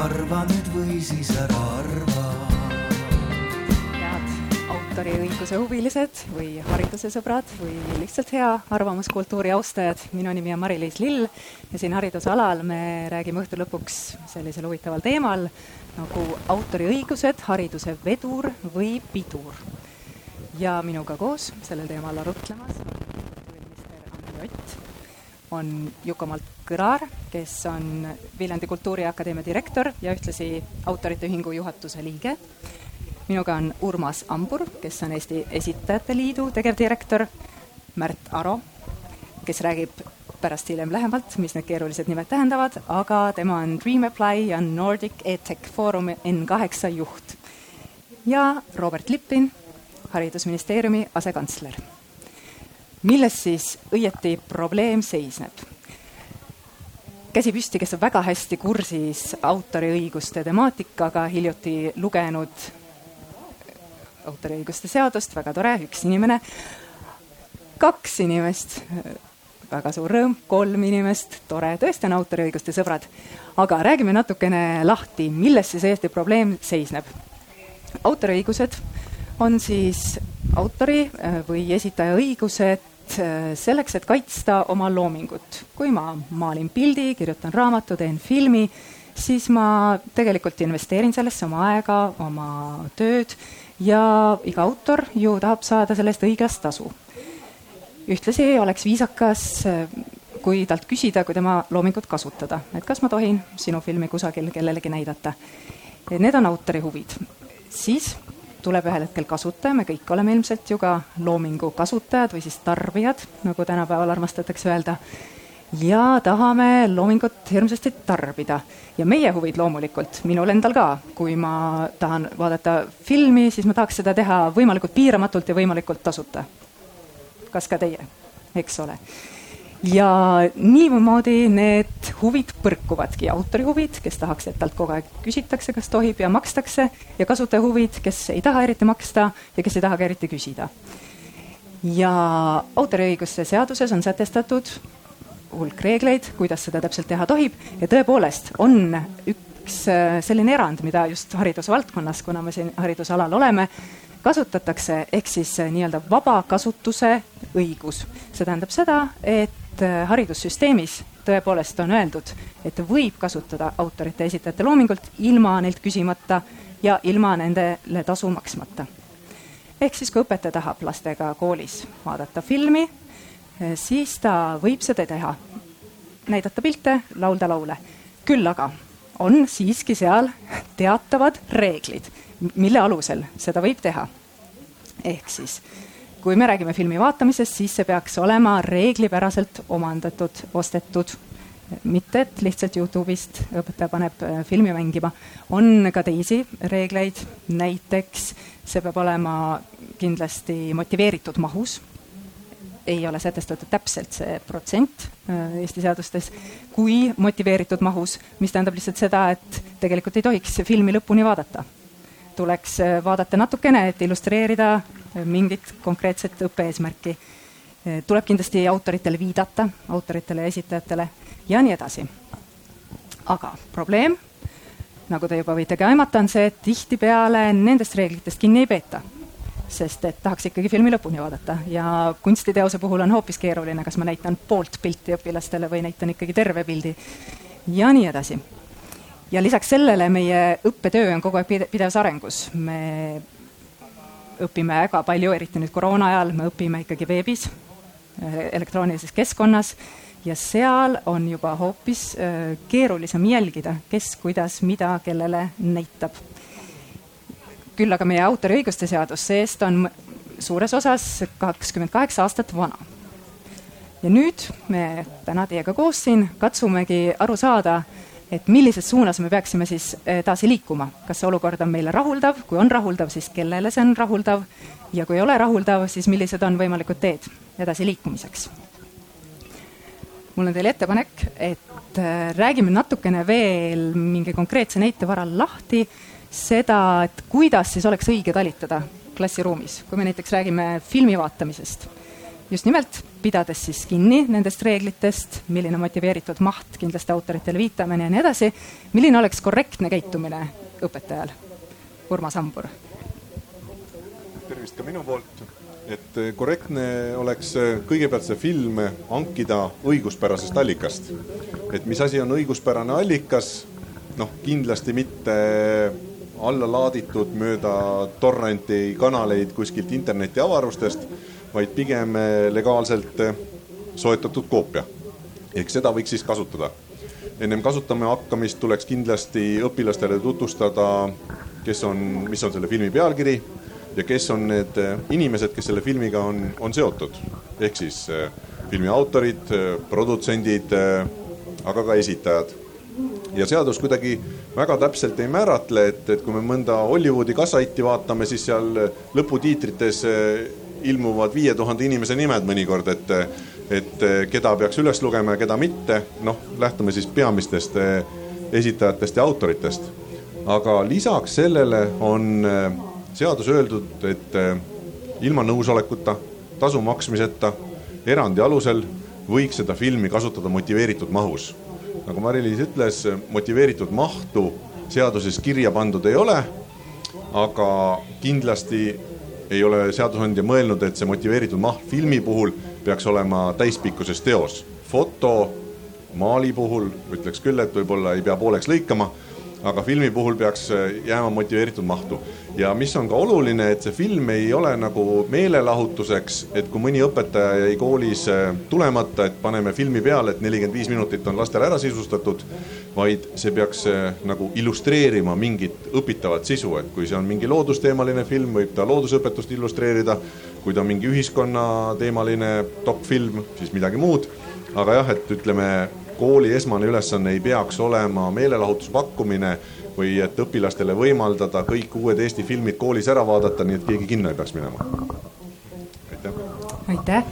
arva nüüd või siis ära arva. head autoriõiguse huvilised või hariduse sõbrad või lihtsalt hea arvamuskultuuri austajad, minu nimi on Mari-Liis Lill ja siin haridusalal me räägime õhtu lõpuks sellisel huvitaval teemal nagu autoriõigused, hariduse vedur või pidur. ja minuga koos sellel teemal arutlemas on Ott, on Juku-Malt Kõrar, kes on Viljandi Kultuuriakadeemia direktor ja ühtlasi Autorite Ühingu juhatuse liige. minuga on Urmas Ambur, kes on Eesti Esitajate Liidu tegevdirektor, Märt Aro, kes räägib pärast hiljem lähemalt, mis need keerulised nimed tähendavad, aga tema on Dream Apply ja Nordic EdTech Foorumi N8 juht. ja Robert Lippin, haridusministeeriumi asekantsler. milles siis õieti probleem seisneb? Käsi püsti, kes on väga hästi kursis autoriõiguste temaatikaga, hiljuti lugenud autoriõiguste seadust, väga tore, üks inimene, kaks inimest väga suur rõõm, kolm inimest, tore, tõesti on autoriõiguste sõbrad. aga räägime natukene lahti, milles siis õieti probleem seisneb. autoriõigused on siis autori äh, või esitaja õigused äh, selleks, et kaitsta oma loomingut. kui ma maalin pildi, kirjutan raamatu, teen filmi, siis ma tegelikult investeerin sellesse oma aega, oma tööd ja iga autor ju tahab saada selle eest õiglast tasu ühtlasi oleks viisakas, kui talt küsida, kui tema loomingut kasutada, et kas ma tohin sinu filmi kusagil kellelegi näidata. Need on autori huvid. siis tuleb ühel hetkel kasutaja, me kõik oleme ilmselt ju ka loomingu kasutajad või siis tarbijad, nagu tänapäeval armastatakse öelda, ja tahame loomingut hirmsasti tarbida. ja meie huvid loomulikult, minul endal ka, kui ma tahan vaadata filmi, siis ma tahaks seda teha võimalikult piiramatult ja võimalikult tasuta. Kas ka teie, eks ole. Ja niimoodi need huvid põrkuvadki, autori huvid, kes tahaks, et talt kogu aeg küsitakse, kas tohib ja makstakse, ja kasutaja huvid, kes ei taha eriti maksta ja kes ei taha ka eriti küsida. ja autoriõiguste seaduses on sätestatud hulk reegleid, kuidas seda täpselt teha tohib ja tõepoolest on üks äh, selline erand, mida just haridusvaldkonnas, kuna me siin haridusalal oleme, kasutatakse, ehk siis äh, nii-öelda vaba kasutuse õigus. see tähendab seda, et äh, haridussüsteemis tõepoolest on öeldud, et võib kasutada autorite esitajate loomingut ilma neilt küsimata ja ilma nendele tasu maksmata. ehk siis, kui õpetaja tahab lastega koolis vaadata filmi, äh, siis ta võib seda teha, näidata pilte, laulda laule. küll aga on siiski seal teatavad reeglid mille alusel seda võib teha. ehk siis, kui me räägime filmi vaatamisest, siis see peaks olema reeglipäraselt omandatud, ostetud mitte, et lihtsalt Youtube'ist õpetaja paneb äh, filmi mängima. on ka teisi reegleid, näiteks see peab olema kindlasti motiveeritud mahus. ei ole sätestatud täpselt see protsent äh, Eesti seadustes, kui motiveeritud mahus, mis tähendab lihtsalt seda, et tegelikult ei tohiks filmi lõpuni vaadata tuleks äh, vaadata natukene, et illustreerida mingit konkreetset õppe-eesmärki. Tuleb kindlasti autoritele viidata, autoritele ja esitajatele ja nii edasi. aga probleem, nagu te juba võite ka aimata, on see, et tihtipeale nendest reeglitest kinni ei peeta sest et tahaks ikkagi filmi lõpuni vaadata ja kunstiteose puhul on hoopis keeruline, kas ma näitan poolt pilti õpilastele või näitan ikkagi terve pildi ja nii edasi ja lisaks sellele meie õppetöö on kogu aeg pidevas arengus. me õpime väga palju, eriti nüüd koroona ajal, me õpime ikkagi veebis, äh, elektroonilises keskkonnas ja seal on juba hoopis äh, keerulisem jälgida, kes, kuidas, mida, kellele näitab. küll aga meie autoriõiguste seadus see-eest on suures osas kakskümmend kaheksa aastat vana. ja nüüd me täna teiega koos siin katsumegi aru saada et millises suunas me peaksime siis edasi liikuma, kas see olukord on meile rahuldav, kui on rahuldav, siis kellele see on rahuldav? Ja kui ei ole rahuldav, siis millised on võimalikud teed edasiliikumiseks. mul on teile ettepanek, et äh, räägime natukene veel mingi konkreetse näite varal lahti seda, et kuidas siis oleks õige talitada klassiruumis, kui me näiteks räägime filmi vaatamisest just nimelt pidades siis kinni nendest reeglitest, milline motiveeritud maht, kindlasti autoritele viitamine ja nii edasi, milline oleks korrektne käitumine õpetajal? Urmas Hambur. tervist ka minu poolt, et korrektne oleks kõigepealt see film hankida õiguspärasest allikast. et mis asi on õiguspärane allikas, noh, kindlasti mitte alla laaditud mööda torrenti kanaleid kuskilt internetiavarustest vaid pigem eh, legaalselt eh, soetatud koopia. ehk seda võiks siis kasutada. ennem kasutama hakkamist tuleks kindlasti õpilastele tutvustada, kes on, mis on selle filmi pealkiri ja kes on need eh, inimesed, kes selle filmiga on, on seotud. ehk siis filmi autorid, produtsendid, aga ka esitajad ja seadus kuidagi väga täpselt ei määratle, et, et kui me mõnda Hollywoodi kassaiti vaatame, siis seal lõputiitrites ilmuvad viie tuhande inimese nimed mõnikord, et, et keda peaks üles lugema ja keda mitte. noh, lähtume siis peamistest eh, esitajatest ja autoritest. aga lisaks sellele on eh, seadus öeldud, et eh, ilma nõusolekuta, tasu maksmiseta, erandi alusel võiks seda filmi kasutada motiveeritud mahus. nagu Mari-Liis ütles, motiveeritud mahtu seaduses kirja pandud ei ole. aga kindlasti ei ole seadusandja mõelnud, et see motiveeritud maht filmi puhul peaks olema täispikkuses teos. foto, maali puhul ütleks küll, et võib-olla ei pea pooleks lõikama, aga filmi puhul peaks jääma motiveeritud mahtu ja mis on ka oluline, et see film ei ole nagu meelelahutuseks, et kui mõni õpetaja jäi koolis äh, tulemata, et paneme filmi peale, et nelikümmend viis minutit on lastele ära sisustatud, vaid see peaks äh, nagu illustreerima mingit õpitavat sisu, et kui see on mingi loodusteemaline film, võib ta loodusõpetust illustreerida. kui ta on mingi ühiskonnateemaline dokfilm, siis midagi muud. aga jah, et ütleme, kooli esmane ülesanne ei peaks olema meelelahutuse pakkumine või et õpilastele võimaldada kõik uued Eesti filmid koolis ära vaadata, nii et keegi kinno ei peaks minema. aitäh. aitäh.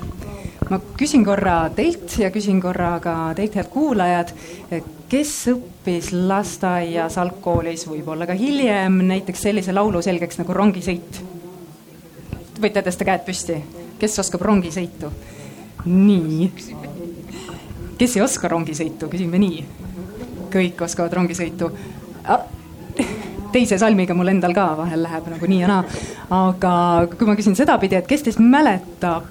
ma küsin korra teilt ja küsin korra ka teilt, head kuulajad, kes õppis lasteaias, algkoolis, võib-olla ka hiljem näiteks sellise laulu selgeks nagu Rongisõit? võite tõsta käed püsti, kes oskab rongisõitu? nii. Kes ei oska rongisõitu, küsime nii. kõik oskavad rongisõitu teise salmiga mul endal ka vahel läheb nagu nii ja naa. aga kui ma küsin sedapidi, et kes teist mäletab,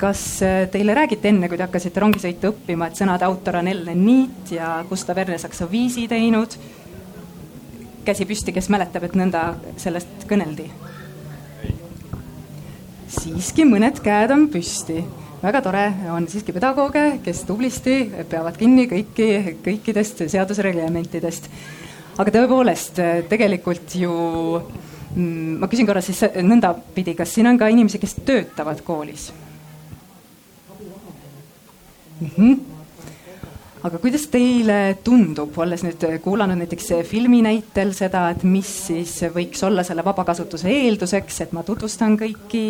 kas teile räägiti enne, kui te hakkasite rongisõitu õppima, et sõnade autor on Ellen Niit ja Gustav Ernesaks on viisi teinud? käsi püsti, kes mäletab, et nõnda sellest kõneldi? siiski mõned käed on püsti väga tore. On siiski pedagooge, kes tublisti peavad kinni kõiki, kõikidest seaduse reglementidest aga tõepoolest, tegelikult ju mm, ma küsin korra siis nõndapidi, kas siin on ka inimesi, kes töötavad koolis? Mm? -hmm aga kuidas teile tundub, olles nüüd kuulanud näiteks filmi näitel seda, et mis siis võiks olla selle vabakasutuse eelduseks, et ma tutvustan kõiki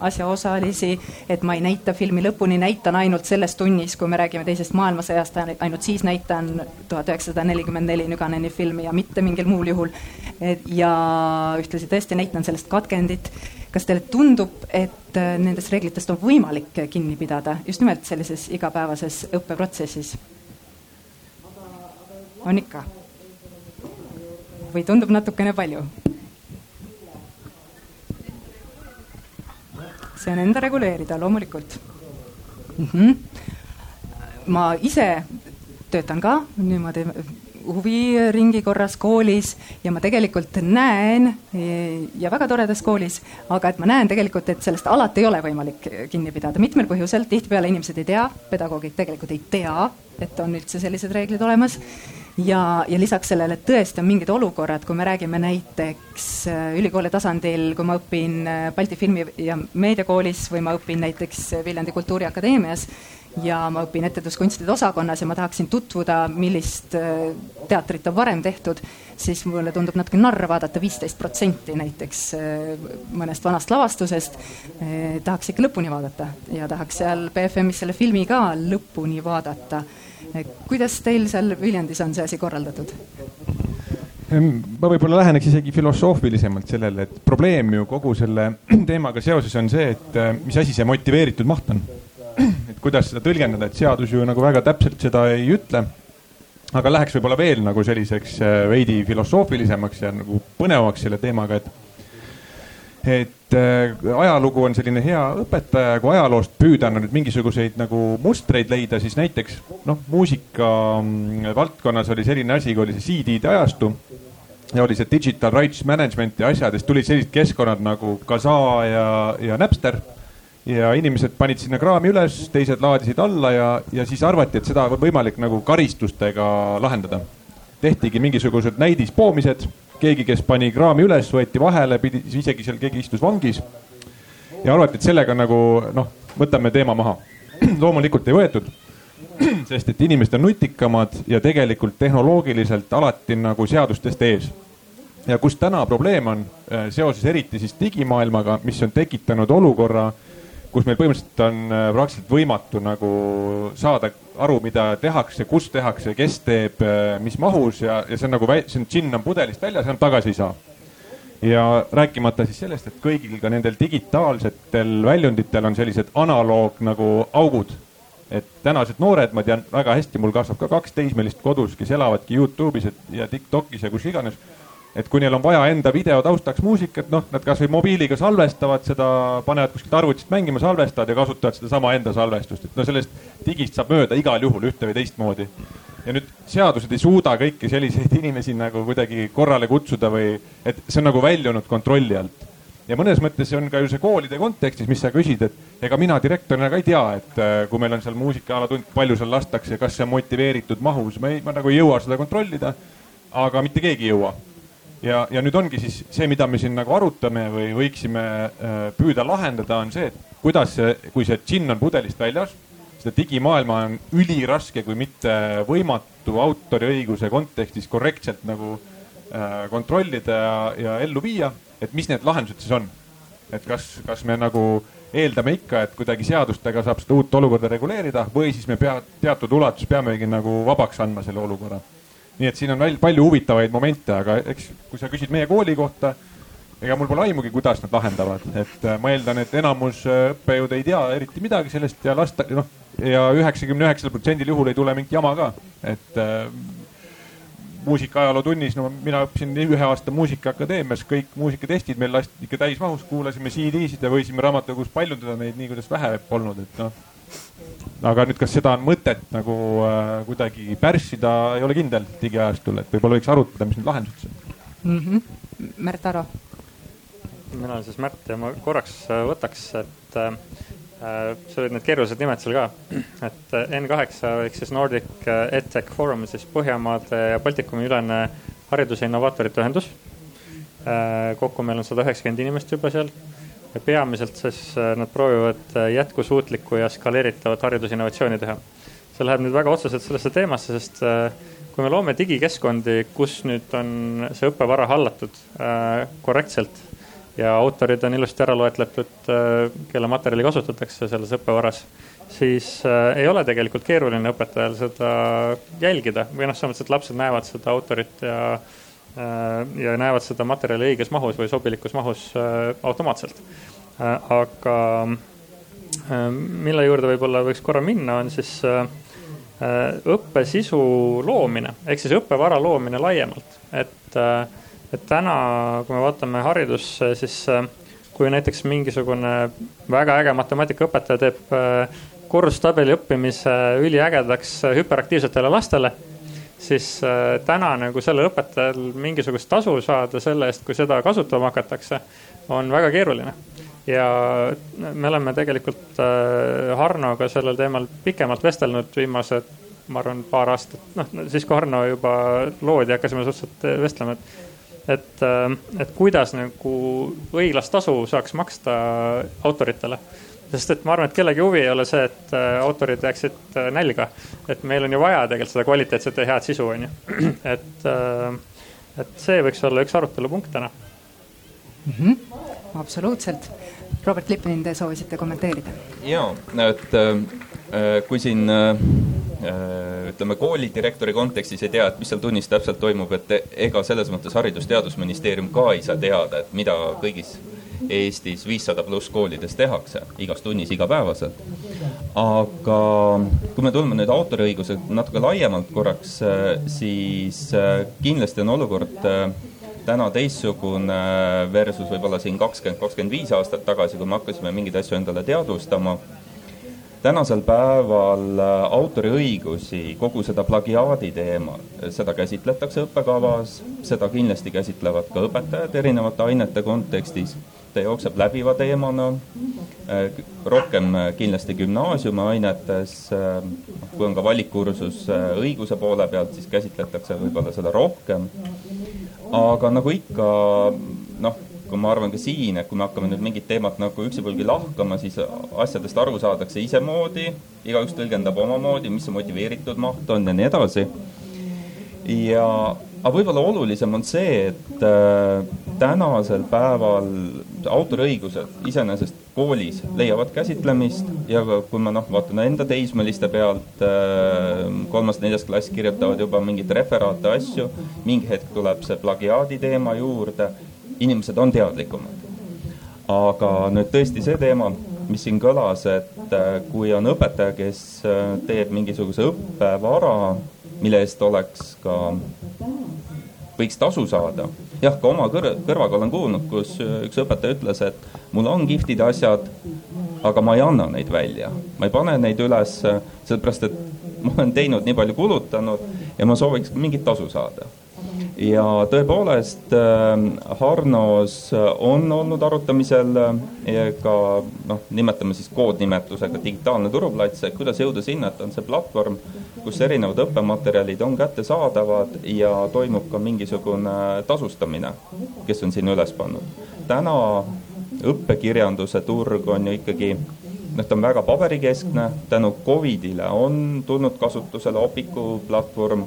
asjaosalisi, et ma ei näita filmi lõpuni, näitan ainult selles tunnis, kui me räägime teisest maailmasõjast, ainult siis näitan tuhat üheksasada nelikümmend neli Nüganeni filmi ja mitte mingil muul juhul. ja ühtlasi tõesti näitan sellest katkendit kas teile tundub, et nendest reeglitest on võimalik kinni pidada just nimelt sellises igapäevases õppeprotsessis? On ikka? või tundub natukene palju? see on enda reguleerida loomulikult mm. -hmm. ma ise töötan ka niimoodi huviringi korras koolis ja ma tegelikult näen ja väga toredas koolis, aga et ma näen tegelikult, et sellest alati ei ole võimalik kinni pidada mitmel põhjusel, tihtipeale inimesed ei tea, pedagoogid tegelikult ei tea, et on üldse sellised reeglid olemas ja, ja lisaks sellele tõesti on mingid olukorrad, kui me räägime näiteks äh, ülikooli tasandil, kui ma õpin äh, Balti Filmi- ja Meediakoolis või ma õpin näiteks Viljandi Kultuuriakadeemias ja ma õpin etenduskunstide osakonnas ja ma tahaksin tutvuda, millist äh, teatrit on varem tehtud, siis mulle tundub natuke narr vaadata viisteist protsenti näiteks mõnest vanast lavastusest. tahaks ikka lõpuni vaadata ja tahaks seal BFM-is selle filmi ka lõpuni vaadata kuidas teil seal Viljandis on see asi korraldatud? ma võib-olla läheneks isegi filosoofilisemalt sellele, et probleem ju kogu selle teemaga seoses on see, et äh, mis asi see motiveeritud maht on kuidas seda tõlgendada, et seadus ju nagu väga täpselt seda ei ütle. aga läheks võib-olla veel nagu selliseks äh, veidi filosoofilisemaks ja nagu põnevamaks selle teemaga, et et äh, ajalugu on selline hea õpetaja, kui ajaloost püüda nüüd mingisuguseid nagu mustreid leida, siis näiteks noh, muusika mm, valdkonnas oli selline asi, kui oli see CD-de ajastu ja oli see digital rights management ja asjad, siis tulid sellised keskkonnad nagu Kazaa ja, ja Napster. ja inimesed panid sinna kraami üles, teised laadisid alla ja, ja siis arvati, et seda on võimalik nagu karistustega lahendada. tehtigi mingisugused näidispoomised, keegi, kes pani kraami üles, võeti vahele, pidi isegi seal keegi istus vangis. ja arvati, et sellega nagu noh, võtame teema maha. loomulikult ei võetud sest et inimesed on nutikamad ja tegelikult tehnoloogiliselt alati nagu seadustest ees. ja kus täna probleem on äh, seoses eriti siis digimaailmaga, mis on tekitanud olukorra, kus meil põhimõtteliselt on äh, praktiliselt võimatu nagu saada aru, mida tehakse, kus tehakse, kes teeb, äh, mis mahus ja, ja see on nagu, see on džinn on pudelist väljas, enam tagasi ei saa ja rääkimata siis sellest, et kõigil ka nendel digitaalsetel väljunditel on sellised analoog nagu augud et tänased noored, ma tean väga hästi, mul kasvab ka kaks teismelist kodus, kes elavadki Youtube'is ja Tiktokis ja kus iganes. Et kui neil on vaja enda video taustaks muusikat, noh, nad kasvõi mobiiliga salvestavad seda, panevad kuskilt arvutist mängima, salvestavad ja kasutavad sedasama enda salvestust, et no sellest digist saab mööda igal juhul ühte või teistmoodi. ja nüüd seadused ei suuda kõiki selliseid inimesi nagu kuidagi korrale kutsuda või, et see on nagu väljunud kontrolli alt ja mõnes mõttes on ka ju see koolide kontekstis, mis sa küsid, et ega mina direktorina ka ei tea, et äh, kui meil on seal muusikaala-tund, palju seal lastakse, kas see on motiveeritud mahus, ma ei, ma nagu ei jõua seda kontrollida. aga mitte keegi ei jõua. Ja, ja nüüd ongi siis see, mida me siin nagu arutame või võiksime äh, püüda lahendada, on see, et kuidas see, kui see džinn on pudelist väljas, seda digimaailma on üliraske, kui mitte võimatu autoriõiguse kontekstis korrektselt nagu äh, kontrollida ja, ja ellu viia et mis need lahendused siis on? et kas, kas me nagu eeldame ikka, et kuidagi seadustega saab seda uut olukorda reguleerida või siis me pea, teatud ulatuses peamegi nagu vabaks andma selle olukorra. Nii et siin on palju huvitavaid momente, aga eks kui sa küsid meie kooli kohta, ega mul pole aimugi, kuidas nad lahendavad, et äh, ma eeldan, et enamus äh, õppejõud ei tea eriti midagi sellest ja lasta, noh, ja üheksakümne üheksal protsendil juhul ei tule mingit jama ka, et äh, muusikaajalootunnis, no mina õppisin ühe aasta Muusikaakadeemias, kõik muusikatestid meil lasti ikka täismahus, kuulasime CD-sid ja võisime raamatukogust paljundada neid nii, kuidas vähe polnud, et noh. Aga nüüd, kas seda on mõtet nagu äh, kuidagi pärssida, ei ole kindel digiajastul, et võib-olla võiks arutada, mis need lahendused on mm. -hmm. Märt Aro. mina olen siis Märt ja ma korraks äh, võtaks, et äh, Äh, sul olid need keerulised nimed seal ka, et äh, N8 ehk siis Nordic EdTech Forum, siis Põhjamaade ja Baltikumi ülene hariduse innovaatorite ühendus. kokku meil on sada üheksakümmend inimest juba seal peamiselt siis nad proovivad jätkusuutlikku ja skaleeritavat haridusinnovatsiooni teha. see läheb nüüd väga otseselt sellesse teemasse, sest kui me loome digikeskkondi, kus nüüd on see õppevara hallatud korrektselt ja autorid on ilusti ära loetletud, äh, kelle materjali kasutatakse selles õppevaras, siis äh, ei ole tegelikult keeruline õpetajal seda jälgida või noh, selles mõttes, et lapsed näevad seda autorit ja äh, ja näevad seda materjali õiges mahus või sobilikus mahus automaatselt. aga mille juurde võib-olla võiks korra minna, on siis õppesisu loomine ehk siis õppevara loomine laiemalt, et äh, et täna, kui me vaatame haridusse, siis äh, kui näiteks mingisugune väga äge matemaatikaõpetaja teeb äh, korrustabeli õppimise üliägedaks äh, hüperaktiivsetele lastele, siis täna nagu sellel õpetajal mingisugust tasu saada selle eest, kui seda kasutama hakatakse, on väga keeruline. ja me oleme tegelikult Harnoga sellel teemal pikemalt vestelnud viimased, ma arvan, paar aastat, noh siis kui Harno juba loodi, hakkasime suhteliselt vestlema, et et, äh, et kuidas nagu õiglast tasu saaks maksta autoritele. Sest et ma arvan, et kellegi huvi ei ole see, et äh, autorid jääksid äh, nälga. et meil on ju vaja tegelikult seda kvaliteetset ja head sisu, on ju. et, et see võiks olla üks arutelupunkt täna mm. -hmm. absoluutselt. Robert Lippin, te soovisite kommenteerida? ja, et kui siin Äh, ütleme, koolidirektori kontekstis ei tea, et mis seal tunnis täpselt toimub, et ega selles mõttes Haridus-Teadusministeerium ka ei saa teada, et mida kõigis Eestis viissada pluss koolides tehakse igas tunnis igapäevaselt. aga kui me tuleme nüüd autoriõiguse natuke laiemalt korraks, siis kindlasti on olukord täna teistsugune versus võib-olla siin kakskümmend, kakskümmend viis aastat tagasi, kui me hakkasime mingeid asju endale teadvustama tänasel päeval äh, autoriõigusi, kogu seda plagiaadi teema, seda käsitletakse õppekavas, seda kindlasti käsitlevad ka õpetajad erinevate ainete kontekstis. ta jookseb läbiva teemana, äh, rohkem äh, kindlasti gümnaasiumi ainetes, kui on ka valikkursus õiguse poole pealt, siis käsitletakse võib-olla seda rohkem. aga nagu ikka, noh kui ma arvan ka siin, et kui me hakkame nüüd mingit teemat nagu üksipulgi lahkama, siis asjadest aru saadakse isemoodi, igaüks tõlgendab omamoodi, mis see motiveeritud maht on ja nii edasi. ja, aga võib-olla olulisem on see, et äh, tänasel päeval autoriõigused iseenesest koolis leiavad käsitlemist ja kui ma noh, vaatan enda teismeliste pealt äh,, kolmas-neljas klass kirjutavad juba mingeid referaate, asju, mingi hetk tuleb see plagiaadi teema juurde inimesed on teadlikumad. aga nüüd tõesti see teema, mis siin kõlas, et äh, kui on õpetaja, kes äh, teeb mingisuguse õppevara, mille eest oleks ka, võiks tasu saada. jah, ka oma kõr kõrvaga olen kuulnud, kus äh, üks õpetaja ütles, et mul on kihvtid asjad, aga ma ei anna neid välja, ma ei pane neid üles, sellepärast et ma olen teinud nii palju kulutanud ja ma sooviks mingit tasu saada ja tõepoolest äh, Harnos on olnud arutamisel äh, ka noh, nimetame siis koodnimetusega digitaalne turuplats, et kuidas jõuda sinna, et on see platvorm, kus erinevad õppematerjalid on kättesaadavad ja toimub ka mingisugune tasustamine, kes on sinna üles pannud. täna õppekirjanduse turg on ju ikkagi noh, ta on väga paberikeskne, tänu Covidile on tulnud kasutusele Opiku platvorm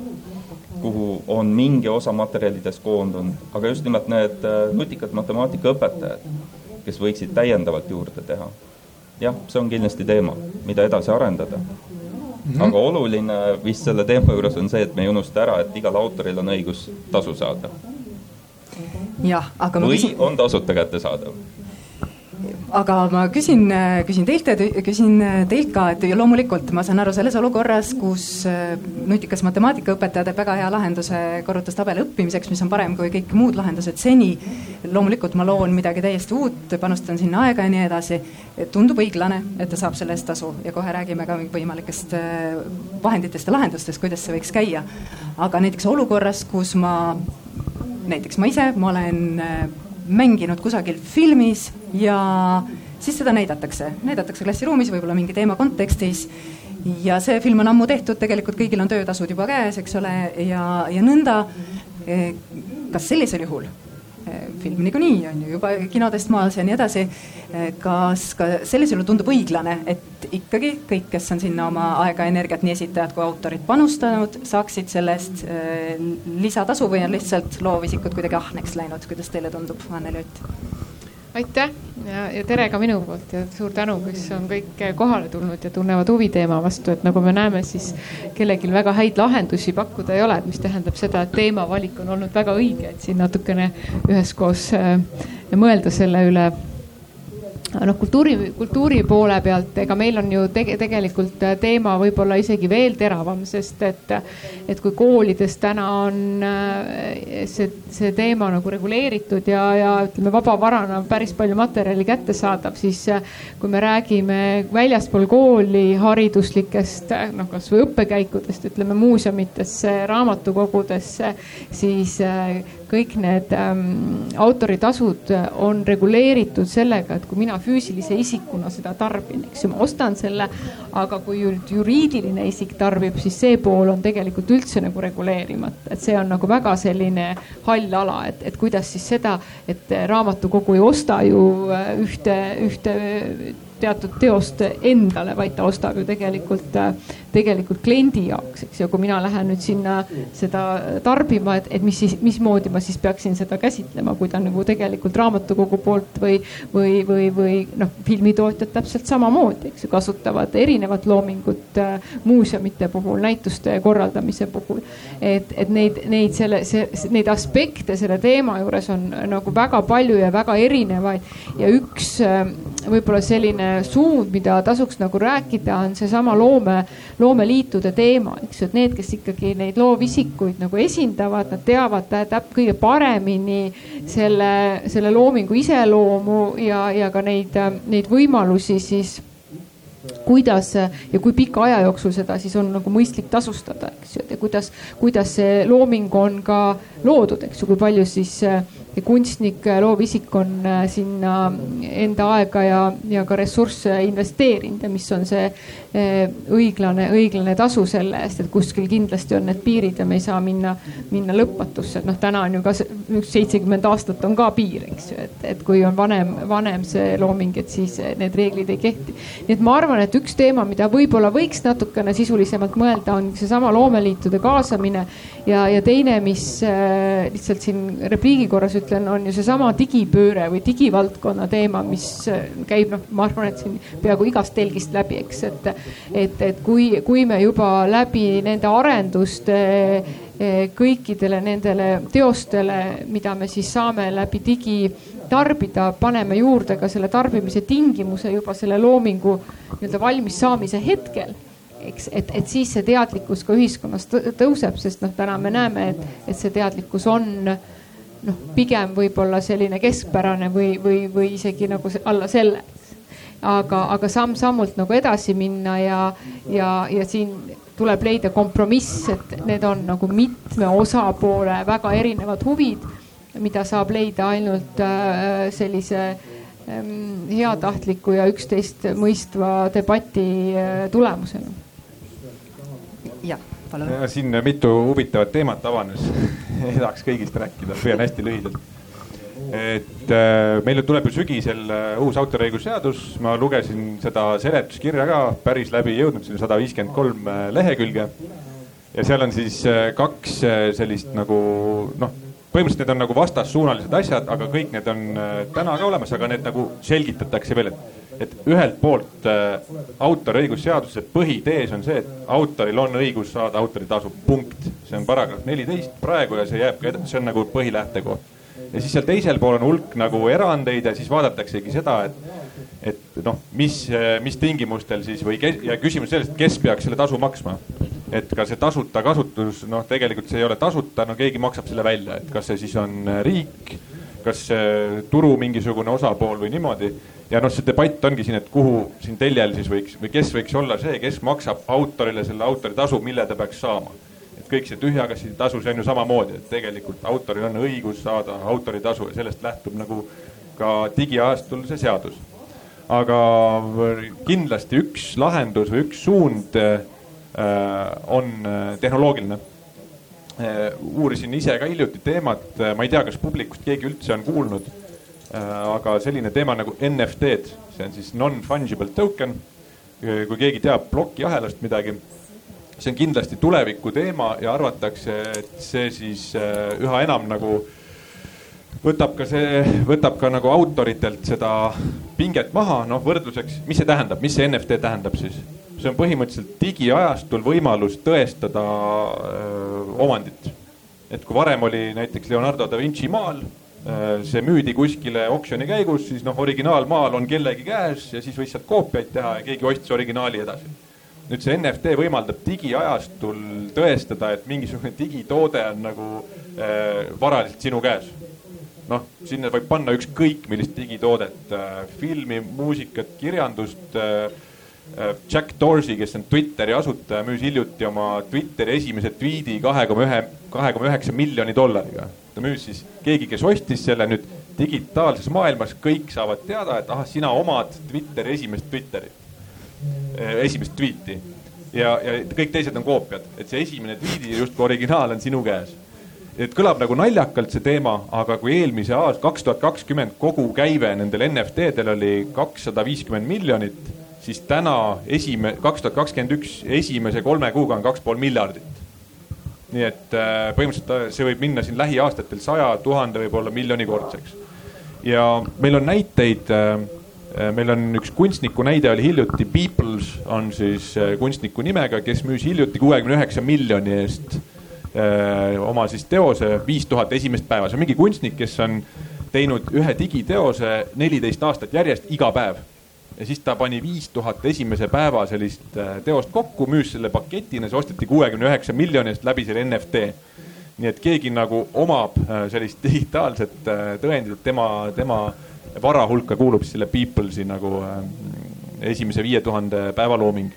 kuhu on mingi osa materjalidest koondunud, aga just nimelt need äh, nutikad matemaatikaõpetajad, kes võiksid täiendavalt juurde teha. jah, see on kindlasti teema, mida edasi arendada Mm -hmm. aga oluline vist selle teema juures on see, et me ei unusta ära, et igal autoril on õigus tasu saada. jah, aga või küsin... on tasuta kättesaadav aga ma küsin, küsin teilt ja küsin teilt ka, et loomulikult ma saan aru selles olukorras, kus äh, nutikas matemaatikaõpetaja teeb väga hea lahenduse korrutustabeli õppimiseks, mis on parem kui kõik muud lahendused seni. loomulikult ma loon midagi täiesti uut, panustan sinna aega ja nii edasi. tundub õiglane, et ta saab selle eest tasu ja kohe räägime ka võimalikest äh, vahenditest ja lahendustest, kuidas see võiks käia. aga näiteks olukorras, kus ma, näiteks ma ise, ma olen äh, mänginud kusagil filmis ja siis seda näidatakse, näidatakse klassiruumis võib-olla mingi teema kontekstis. ja see film on ammu tehtud, tegelikult kõigil on töötasud juba käes, eks ole, ja, ja nõnda. Eh, kas sellisel juhul film niikuinii on ju juba kinodest maas ja nii edasi. Kas ka sellisel juhul tundub õiglane, et ikkagi kõik, kes on sinna oma aega, energiat, nii esitajad kui autorid panustanud, saaksid selle eest lisatasu või on lihtsalt loovisikud kuidagi ahneks läinud, kuidas teile tundub, Anneli Ott? Aitäh! Ja, ja tere ka minu poolt ja suur tänu, kes on kõik kohale tulnud ja tunnevad huvi teema vastu, et nagu me näeme, siis kellelgi väga häid lahendusi pakkuda ei ole, mis tähendab seda, et teemavalik on olnud väga õige, et siin natukene üheskoos äh, mõelda selle üle noh, kultuuri, kultuuri poole pealt, ega meil on ju tege, tegelikult teema võib-olla isegi veel teravam, sest et, et kui koolides täna on äh, see, see teema nagu reguleeritud ja, ja ütleme, vabavarana päris palju materjali kättesaadav, siis äh, kui me räägime väljaspool kooli hariduslikest noh, kasvõi õppekäikudest, ütleme muuseumitesse, raamatukogudesse, siis äh, kõik need ähm, autoritasud on reguleeritud sellega, et kui mina füüsilise isikuna seda tarbin, eks ju, ma ostan selle. aga kui juriidiline isik tarbib, siis see pool on tegelikult üldse nagu reguleerimata, et see on nagu väga selline hall ala, et, et kuidas siis seda, et raamatukogu ei osta ju äh, ühte, ühte teatud teost endale, vaid ta ostab ju tegelikult, tegelikult kliendi jaoks, eks ju, kui mina lähen nüüd sinna seda tarbima, et, et mis siis, mismoodi ma siis peaksin seda käsitlema, kui ta nagu tegelikult raamatukogu poolt või, või, või, või noh, filmitootjad täpselt samamoodi, eks ju, kasutavad erinevat loomingut äh, muuseumite puhul, näituste korraldamise puhul. et, et neid, neid selle, see, neid aspekte selle teema juures on nagu väga palju ja väga erinevaid ja üks, äh, võib-olla selline suund, mida tasuks nagu rääkida, on seesama loome, loomeliitude teema, eks ju, et need, kes ikkagi neid loovisikuid nagu esindavad, nad teavad täp-, kõige paremini selle, selle loomingu iseloomu ja, ja ka neid, neid võimalusi siis kuidas ja kui pika aja jooksul seda siis on nagu mõistlik tasustada, eks ju, ja kuidas, kuidas see looming on ka loodud, eks ju, kui palju siis kunstnik, loovisik on äh, sinna enda aega ja, ja ka ressursse investeerinud ja mis on see äh, õiglane, õiglane tasu selle eest, et kuskil kindlasti on need piirid ja me ei saa minna, minna lõpmatusse, et noh, täna on ju ka seitsekümmend aastat on ka piir, eks ju, et, et kui on vanem, vanem see looming, et siis need reeglid ei kehti. nii et ma arvan, et üks teema, mida võib-olla võiks natukene sisulisemalt mõelda, on seesama loomeliitude kaasamine ja, ja teine, mis äh, lihtsalt siin repliigi korras ütlen ütlen, on ju seesama digipööre või digivaldkonna teema, mis äh, käib, noh, ma arvan, et siin peaaegu igast telgist läbi, eks, et, et, et kui, kui me juba läbi nende arenduste äh, kõikidele nendele teostele, mida me siis saame läbi digi tarbida, paneme juurde ka selle tarbimise tingimuse juba selle loomingu nii-öelda valmis saamise hetkel eks, et, et siis see teadlikkus ka ühiskonnas tõuseb, sest noh, täna me näeme, et, et see teadlikkus on äh, noh, pigem võib-olla selline keskpärane või, või, või isegi nagu alla selle. aga, aga samm-sammult nagu edasi minna ja, ja, ja siin tuleb leida kompromiss, et need on nagu mitme osapoole väga erinevad huvid, mida saab leida ainult äh, sellise ähm, heatahtliku ja üksteist mõistva debati äh, tulemusena. Palun. siin mitu huvitavat teemat avanes ei tahaks kõigist rääkida, püüan hästi lühidalt. et äh, meil tuleb ju sügisel äh, uus autoriõigusseadus, ma lugesin seda seletuskirja ka päris läbi, jõudnud sinna sada viiskümmend kolm äh, lehekülge. ja seal on siis äh, kaks äh, sellist nagu noh põhimõtteliselt need on nagu vastassuunalised asjad, aga kõik need on äh, täna ka olemas, aga need nagu selgitatakse veel, et et ühelt poolt äh, autoriõigusseaduse põhitees on see, et autoril on õigus saada autoritasu, punkt. see on paragrahv neliteist praegu ja see jääb ka edasi, see on nagu põhilähtekoht. ja siis seal teisel pool on hulk nagu erandeid ja siis vaadataksegi seda, et, et noh, mis, mis tingimustel siis või kes, ja küsimus sellest, kes peaks selle tasu maksma. et ka see tasuta kasutus, noh, tegelikult see ei ole tasuta, no keegi maksab selle välja, et kas see siis on riik kas turu mingisugune osapool või niimoodi ja noh, see debatt ongi siin, et kuhu siin teljel siis võiks või kes võiks olla see, kes maksab autorile selle autoritasu, mille ta peaks saama. et kõik see tühja kassi tasu, see on ju samamoodi, et tegelikult autoril on õigus saada autoritasu ja sellest lähtub nagu ka digiajastul see seadus. aga kindlasti üks lahendus või üks suund äh, on äh, tehnoloogiline äh,. uurisin ise ka hiljuti teemat, ma ei tea, kas publikust keegi üldse on kuulnud Äh, aga selline teema nagu NFT-d, see on siis non-fungible token. kui keegi teab plokiahelast midagi, see on kindlasti tuleviku teema ja arvatakse, et see siis äh, üha enam nagu võtab ka see, võtab ka nagu autoritelt seda pinget maha, noh võrdluseks, mis see tähendab, mis see NFT tähendab siis? see on põhimõtteliselt digiajastul võimalus tõestada öö, äh, omandit. et kui varem oli näiteks Leonardo da Vinci maal Äh, see müüdi kuskile oksjoni käigus, siis noh, originaalmaal on kellegi käes ja siis võis sealt koopiaid teha ja keegi ostis originaali edasi. nüüd see NFT võimaldab digiajastul tõestada, et mingisugune digitoode on nagu äh, varaliselt sinu käes. noh, sinna võib panna ükskõik millist digitoodet äh,, filmi, muusikat, kirjandust äh, äh,. Jack Dorsey, kes on Twitteri asutaja, müüs hiljuti oma Twitteri esimese tweet'i kahe koma ühe, kahe koma üheksa miljoni dollariga ta müüs siis, keegi, kes ostis selle nüüd digitaalses maailmas, kõik saavad teada, et ahah, sina omad Twitteri esimest Twitteri, eh, esimest tweet'i. ja, ja kõik teised on koopiad, et see esimene tweet'i justkui originaal on sinu käes. et kõlab nagu naljakalt see teema, aga kui eelmise aasta, kaks tuhat kakskümmend kogu käive nendel NFT-del oli kakssada viiskümmend miljonit, siis täna esime-, kaks tuhat kakskümmend üks esimese kolme kuuga on kaks pool miljardit nii et äh, põhimõtteliselt äh, see võib minna siin lähiaastatel saja tuhande, võib-olla miljonikordseks. ja meil on näiteid. Äh, meil on üks kunstniku näide oli hiljuti, Peoples on siis kunstniku nimega, kes müüs hiljuti kuuekümne üheksa miljoni eest oma siis teose viis tuhat esimest päeva, see on mingi kunstnik, kes on teinud ühe digiteose neliteist aastat järjest iga päev ja siis ta pani viis tuhat esimese päeva sellist äh, teost kokku, müüs selle paketina, see osteti kuuekümne üheksa miljoni eest läbi selle NFT. nii et keegi nagu omab äh, sellist digitaalset äh, tõendit, tema, tema vara hulka kuulub siis selle People'i nagu esimese viie tuhande päeva looming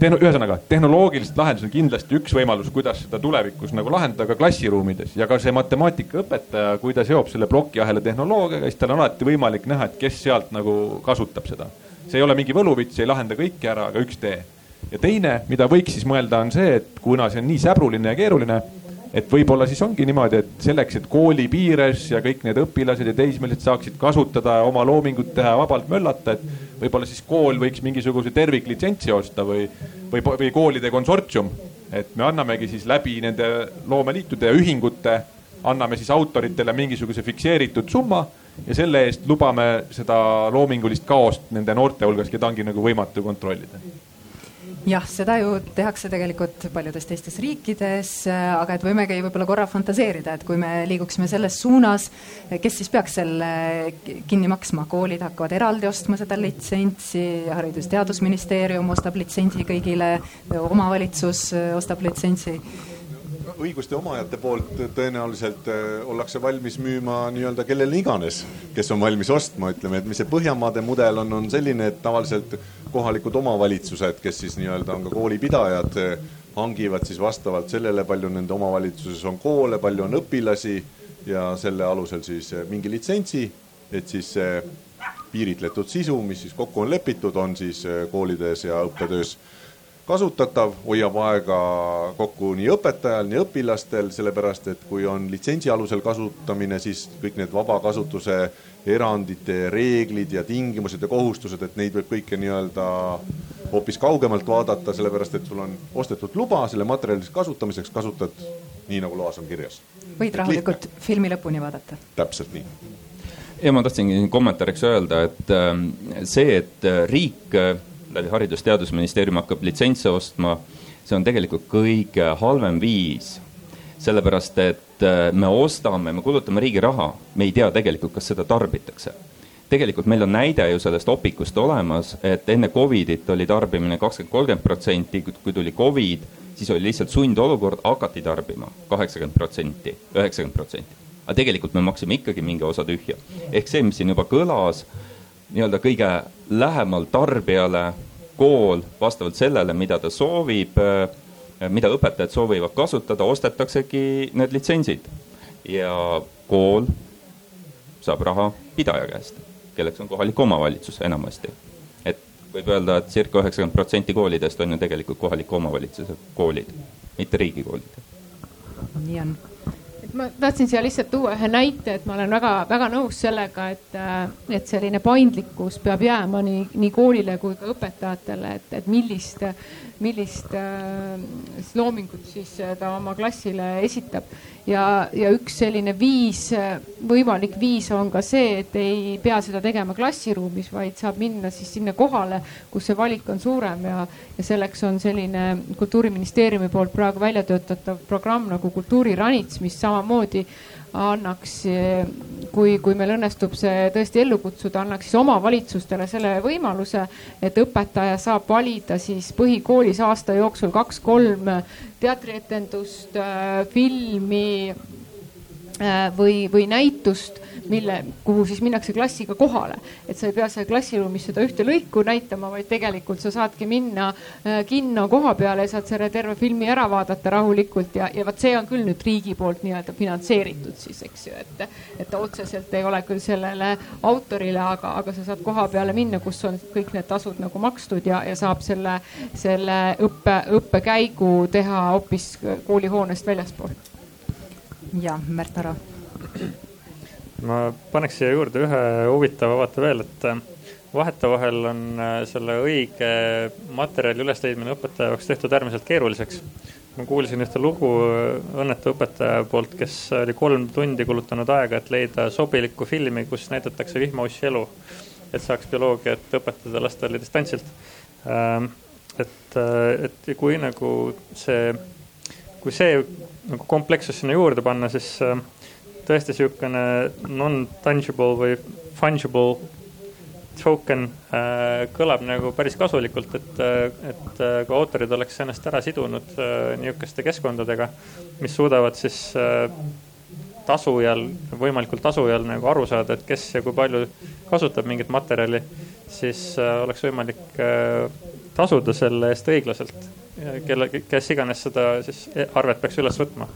tehno-, ühesõnaga tehnoloogilised lahendused on kindlasti üks võimalus, kuidas seda tulevikus nagu lahendada ka klassiruumides ja ka see matemaatikaõpetaja, kui ta seob selle plokiahela tehnoloogiaga, siis tal on alati võimalik näha, et kes sealt nagu kasutab seda. see ei ole mingi võluvits, ei lahenda kõike ära, aga üks tee. ja teine, mida võiks siis mõelda, on see, et kuna see on nii säbruline ja keeruline et võib-olla siis ongi niimoodi, et selleks, et kooli piires ja kõik need õpilased ja teismelised saaksid kasutada oma loomingut teha, vabalt möllata, et võib-olla siis kool võiks mingisuguse terviklitsentsi osta või, või, või koolide konsortsium. et me annamegi siis läbi nende loomeliitude ja ühingute, anname siis autoritele mingisuguse fikseeritud summa ja selle eest lubame seda loomingulist kaost nende noorte hulgas, keda ongi nagu võimatu kontrollida jah, seda ju tehakse tegelikult paljudes teistes riikides, aga et võimegi võib-olla korra fantaseerida, et kui me liiguksime selles suunas, kes siis peaks selle kinni maksma, koolid hakkavad eraldi ostma seda litsentsi, Haridus-Teadusministeerium ostab litsentsi kõigile, omavalitsus ostab litsentsi. Õiguste omajate poolt tõenäoliselt äh, ollakse valmis müüma nii-öelda kellele iganes, kes on valmis ostma, ütleme, et mis see Põhjamaade mudel on, on selline, et tavaliselt kohalikud omavalitsused, kes siis nii-öelda on ka koolipidajad, hangivad siis vastavalt sellele, palju nende omavalitsuses on koole, palju on õpilasi ja selle alusel siis mingi litsentsi, et siis see piiritletud sisu, mis siis kokku on lepitud, on siis koolides ja õppetöös kasutatav, hoiab aega kokku nii õpetajal, nii õpilastel, sellepärast et kui on litsentsi alusel kasutamine, siis kõik need vabakasutuse erandite reeglid ja tingimused ja kohustused, et neid võib kõike nii-öelda hoopis kaugemalt vaadata, sellepärast et sul on ostetud luba selle materjali kasutamiseks, kasutad nii, nagu loas on kirjas. võid rahulikult filmi lõpuni vaadata. täpselt nii ja ma tahtsingi kommentaariks öelda, et ähm, see, et riik läbi Haridus-Teadusministeeriumi hakkab litsentse ostma, see on tegelikult kõige halvem viis. sellepärast, et äh, me ostame, me kulutame riigi raha, me ei tea tegelikult, kas seda tarbitakse tegelikult meil on näide ju sellest opikust olemas, et enne Covidit oli tarbimine kakskümmend, kolmkümmend protsenti, kui tuli Covid, siis oli lihtsalt sundolukord, hakati tarbima kaheksakümmend protsenti, üheksakümmend protsenti. aga tegelikult me maksime ikkagi mingi osa tühja. ehk see, mis siin juba kõlas, nii-öelda kõige lähemal tarbijale kool vastavalt sellele, mida ta soovib, äh, mida õpetajad soovivad kasutada, ostetaksegi need litsentsid. ja kool saab raha pidaja käest, kelleks on kohalik omavalitsus enamasti. et võib öelda et, et circa üheksakümmend protsenti koolidest on ju tegelikult kohaliku omavalitsuse koolid, mitte riigikoolid. nii on ma tahtsin siia lihtsalt tuua ühe näite, et ma olen väga-väga nõus sellega, et, äh, et selline paindlikkus peab jääma nii, nii koolile kui ka õpetajatele, et, et millist, millist äh, loomingut siis ta oma klassile esitab. Ja, ja üks selline viis, võimalik viis on ka see, et ei pea seda tegema klassiruumis, vaid saab minna siis sinna kohale, kus see valik on suurem ja, ja selleks on selline kultuuriministeeriumi poolt praegu välja töötatav programm nagu Kultuuriranits, mis samamoodi annaks, kui, kui meil õnnestub see tõesti ellu kutsuda, annaks siis omavalitsustele selle võimaluse, et õpetaja saab valida siis põhikoolis aasta jooksul kaks-kolm teatrietendust, filmi äh, või, või näitust mille, kuhu siis minnakse klassiga kohale. et sa ei pea seal klassiruumis seda ühte lõiku näitama, vaid tegelikult sa saadki minna äh, kinno koha peale ja saad selle terve filmi ära vaadata rahulikult ja, ja vot see on küll nüüd riigi poolt nii-öelda finantseeritud siis, eks ju, et, et otseselt ei ole küll sellele autorile, aga, aga sa saad koha peale minna, kus on kõik need tasud nagu makstud ja, ja saab selle, selle õppe, õppekäigu teha hoopis koolihoonest väljaspool. ja Märt Aro ma paneks siia juurde ühe huvitava vaate veel, et äh, vahetevahel on äh, selle õige materjali ülesleidmine õpetaja jaoks tehtud äärmiselt keeruliseks. ma kuulsin ühte lugu äh, õnnetu õpetaja poolt, kes oli kolm tundi kulutanud aega, et leida sobilikku filmi, kus näidatakse vihmaussi elu. et saaks bioloogiat õpetada lastele distantsilt. Ähm, et, et kui nagu see, kui see nagu komplekssus sinna juurde panna, siis tõesti niisugune non-tangible või fungible token äh, kõlab nagu päris kasulikult, et, et kui autorid oleks ennast ära sidunud niisuguste keskkondadega, mis suudavad siis tasujal, võimalikult tasujal nagu aru saada, et kes ja kui palju kasutab mingit materjali, siis oleks võimalik tasuda selle eest õiglaselt. kelle, kes iganes seda siis arvet peaks üles võtma.